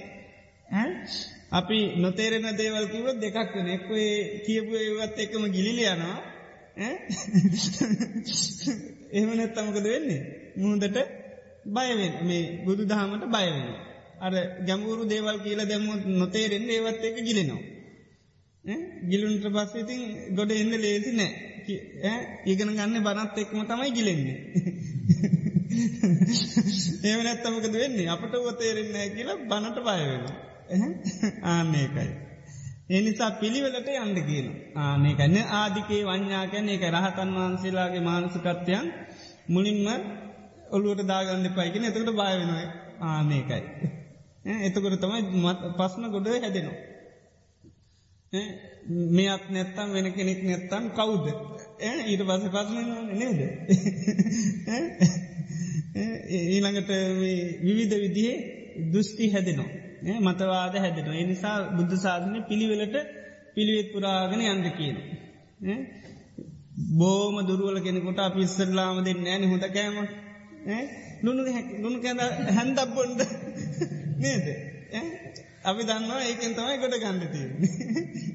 අපි නොතේරෙන දේවල් කිව දෙකක් වෙන එක්වේ කියපු ඒවත් එකම ගිලිලියනවා එහෙම නැත්තමකද වෙන්නේ මුහදට බයවෙන් මේ බුදු දහමට බයවෙන. අර ගැමුරු දේවල් කියලා දැම්මුත් නොතේරෙන් ඒවත් එක ගිලෙනවා. ගිලුන්ට පස්ස ඉතින් ගොඩ එන්න ලේසි නෑ ඉගෙන ගන්න බනත් එක්ම තමයි ගිලෙන්නේ. ඒම නැත්තමකද වෙන්නේ අපට වතේරෙන්නෑ කියලා බනට බයවෙන. ආන්නේකයි. එනිසා පිළිවෙලට යන්න කියන ආනකන්න ආදිකේ වඥාකැන එක රහතන් වහන්සේලාගේ මානසිකත්වයන් මුලින්ම ඔල්ලුවට දාගන්න පයිගෙන එතකට බයවෙනයි ආනේකයි. එතකොට තමයි පස්න ගොඩ හැදෙනවා. මෙයක් නැත්තම් වෙන කෙනෙක් නැත්තම් කවුද? ඊට පස පස්න නේද? ඊළඟට විවිධ විදිහේ දුෘෂ්ටි හැදෙනවා. මතවාද හැදෙනවා. එනිසා බුද්ධ සාධනය පිළිවෙලට පිළිවෙත් පුරාගෙන යන්ද කියන බෝම දුරුවල කෙනෙකොට පිස්සරලාම දෙන්න ෑන හොඳ කෑම ලුණු ලුණු කැඳ හැන්දක් බොන්ඩ නේද? අපි දන්නවා ඒකෙන් තමයි ගොඩ ගණඩතිය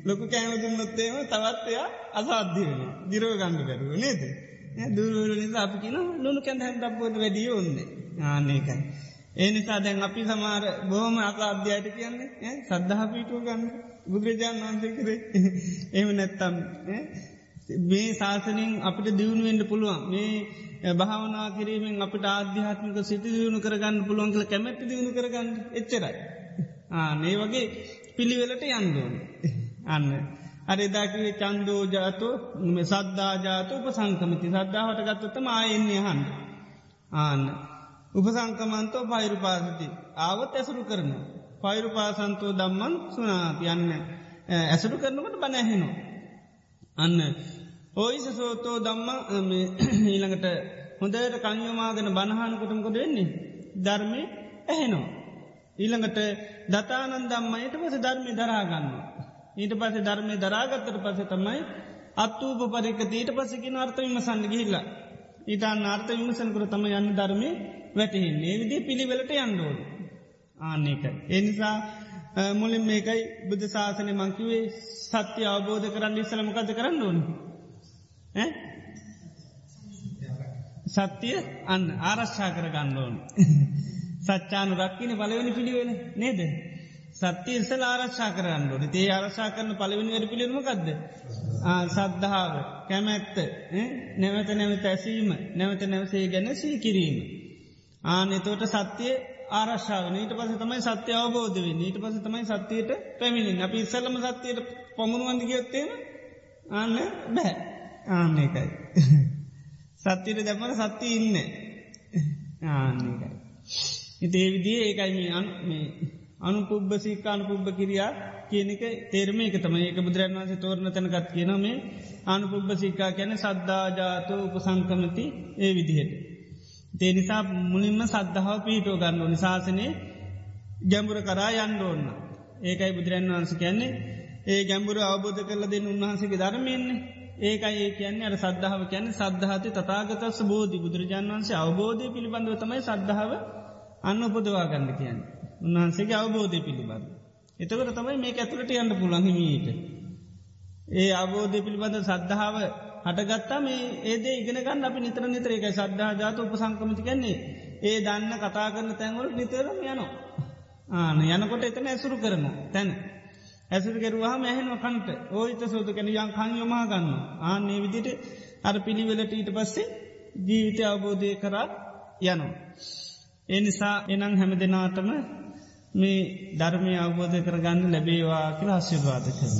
ලොකු කෑම දුන්නොත්තේම තවත්වයා අසාධ්‍ය වෙන දිරව ගණඩ කරුව නේද? දුරුවල නිසා අපි කියන ලුණු කැඳ හැන්දක් බොද වැඩිය ඔන්න ආනකයි ඒ නිසා දැන් අපි සමාර බොහම අක අධ්‍යයට කියන්නේ සද්ධහ පිටුව ගන්න බුදුරජාණන් වන්සේ කරේ එම නැත්තම් මේ ශාසනින් අපිට දියුණුවෙන්ට පුළුවන් මේ භාවනා කිරීමෙන් අපට ආධ්‍යාත්මික සිති දියුණු කරගන්න පුළුවන් කළ කැමැත්ති දියුණු කරගන්න එච්චරයි. ආනේ වගේ පිළිවෙලට යන්දෝන. අන්න. අරෙදාකිවේ චන්දෝ ජාතෝ සද්ධා ජාත උප සංකමති සද්ධාවට ගත්තොත්තම ආයෙන්නේ හන්ඩ. ආන්න. උපසංකමන්තෝ පයිරු පාසති. ආවත් ඇසුරු කරන. පයිරු පාසන්තෝ දම්මන් සුනාති යන්න. ඇසුරු කරනකට බනැහෙනවා. අන්න. ඔයිස සෝතෝ දම්ම ඊළඟට හොඳට කංයෝමාගෙන බණහනකොටමකොට වෙන්නේ. ධර්මය ඇහෙනවා. ඊළඟට දතානන් දම්මයට පස ධර්මය දරාගන්න. ඊට පසේ ධර්මය දරාගත්තට පස තමයි අත්වූප පරිකත ඊට පසකින අර්ථ විමසන්න ගිහිල්ලා. ඉතාන් අර්ථ විමසනකර තම යන්න ධර්මය වැටහින්නේ විදි පිළිවෙලට යන්ඩෝඩ. ආන්නේකයි. එනිසා මුලින් මේකයි බුද්ධ ශාසනය මංකිවේ සත්‍ය අවබෝධ කරන්න ඉස්සලමකද කරන්න ඕන. සත්‍යය අන්න ආරශ්ා කර ගන්න ඕන. සච්චානු රක්කින පලවෙනි පිළිවෙන නේද. සත්‍ය ඉස්සල ආරශ්ා කරන්නඩුවන තේ ආරශා කරන පලවෙනි වැඩ පිළිරුමකක්ද. සද්ධාව කැමැත්ත නැවත නැවත ඇසීම නැවත නැවසේ ගැන සී කිරීම. ආනෙතෝට සත්‍යය ආරශ්ාව නීට පස තමයි සත්‍ය අවබෝධ වෙන්න ඊට පස තමයි සත්‍යයට පැමිණින් අපි ඉස්සල්ලම සත්‍යයට පමුණුවන්ද ගයොත්තේම ආන්න බෑ ආන්නේකයි. සත්‍යයට දැමට සත්‍යය ඉන්න ආන්නේකයි. ඉතේ විදිේ ඒකයි මේ අනු පුබ්බ සිකානු පුබ්බ කිරියා කියනක තේරම එක තම ඒක බුදුරන් වන්සේ තෝරණ තැනකත් කියන මේ අනු පුබ්බ සික්කා කියන සද්ධාජාතෝ උපසංකමති ඒ විදිහට. තේ නිසා මුලින්ම සද්ධාව පිහිටෝ ගන්න ඕනි ශාසනය ගැඹුර කරා යන්න ඕන්න. ඒකයි බුදුරන් වන්ස කියන්නේ ඒ ගැඹුර අවබෝධ කරල දෙන්න උන්වහන්සේගේ ධර්මයන්නේ ඒකයි ඒ කියන්නේ අර සද්ධාව කියන්නේ සද්ධාති තතාගතස්ස බෝධි බුදුරජාන් වන්සේ අවබෝධය පිළිබඳව තමයි සද්ධාව අන්න උපදවා ගන්න කියන්න. උන්වහන්සේගේ අවබෝධය පිළිබඳ. එතකට තමයි මේ ඇතුළට යන්න පුළහිමීට. ඒ අවබෝධය පිළිබඳ සද්ධාව හටගත්තා මේ ඒදේ ඉගෙන ගන්න අපි නිතර නිතර එකයි සද්ධා ජාත උපසංකමති කියන්නේ ඒ දන්න කතා කරන තැන්වල නිතරම යනවා. ආන යනකොට එතන ඇසුරු කරන තැන. ඇසුරු කෙරවා මැහෙන්ව කන්ට ඕහිත සෝද කැන යන් කං යොමා ගන්න ආන්නේ විදිට අර පිළිවෙලට ඊට පස්සේ ජීවිතය අවබෝධය කරා යනවා. එනිසා එනං හැම දෙනාටම මේ ධර්මය අවබෝධ කරගන්න ලැබේවා කියලා අස්්‍යවාද කරන.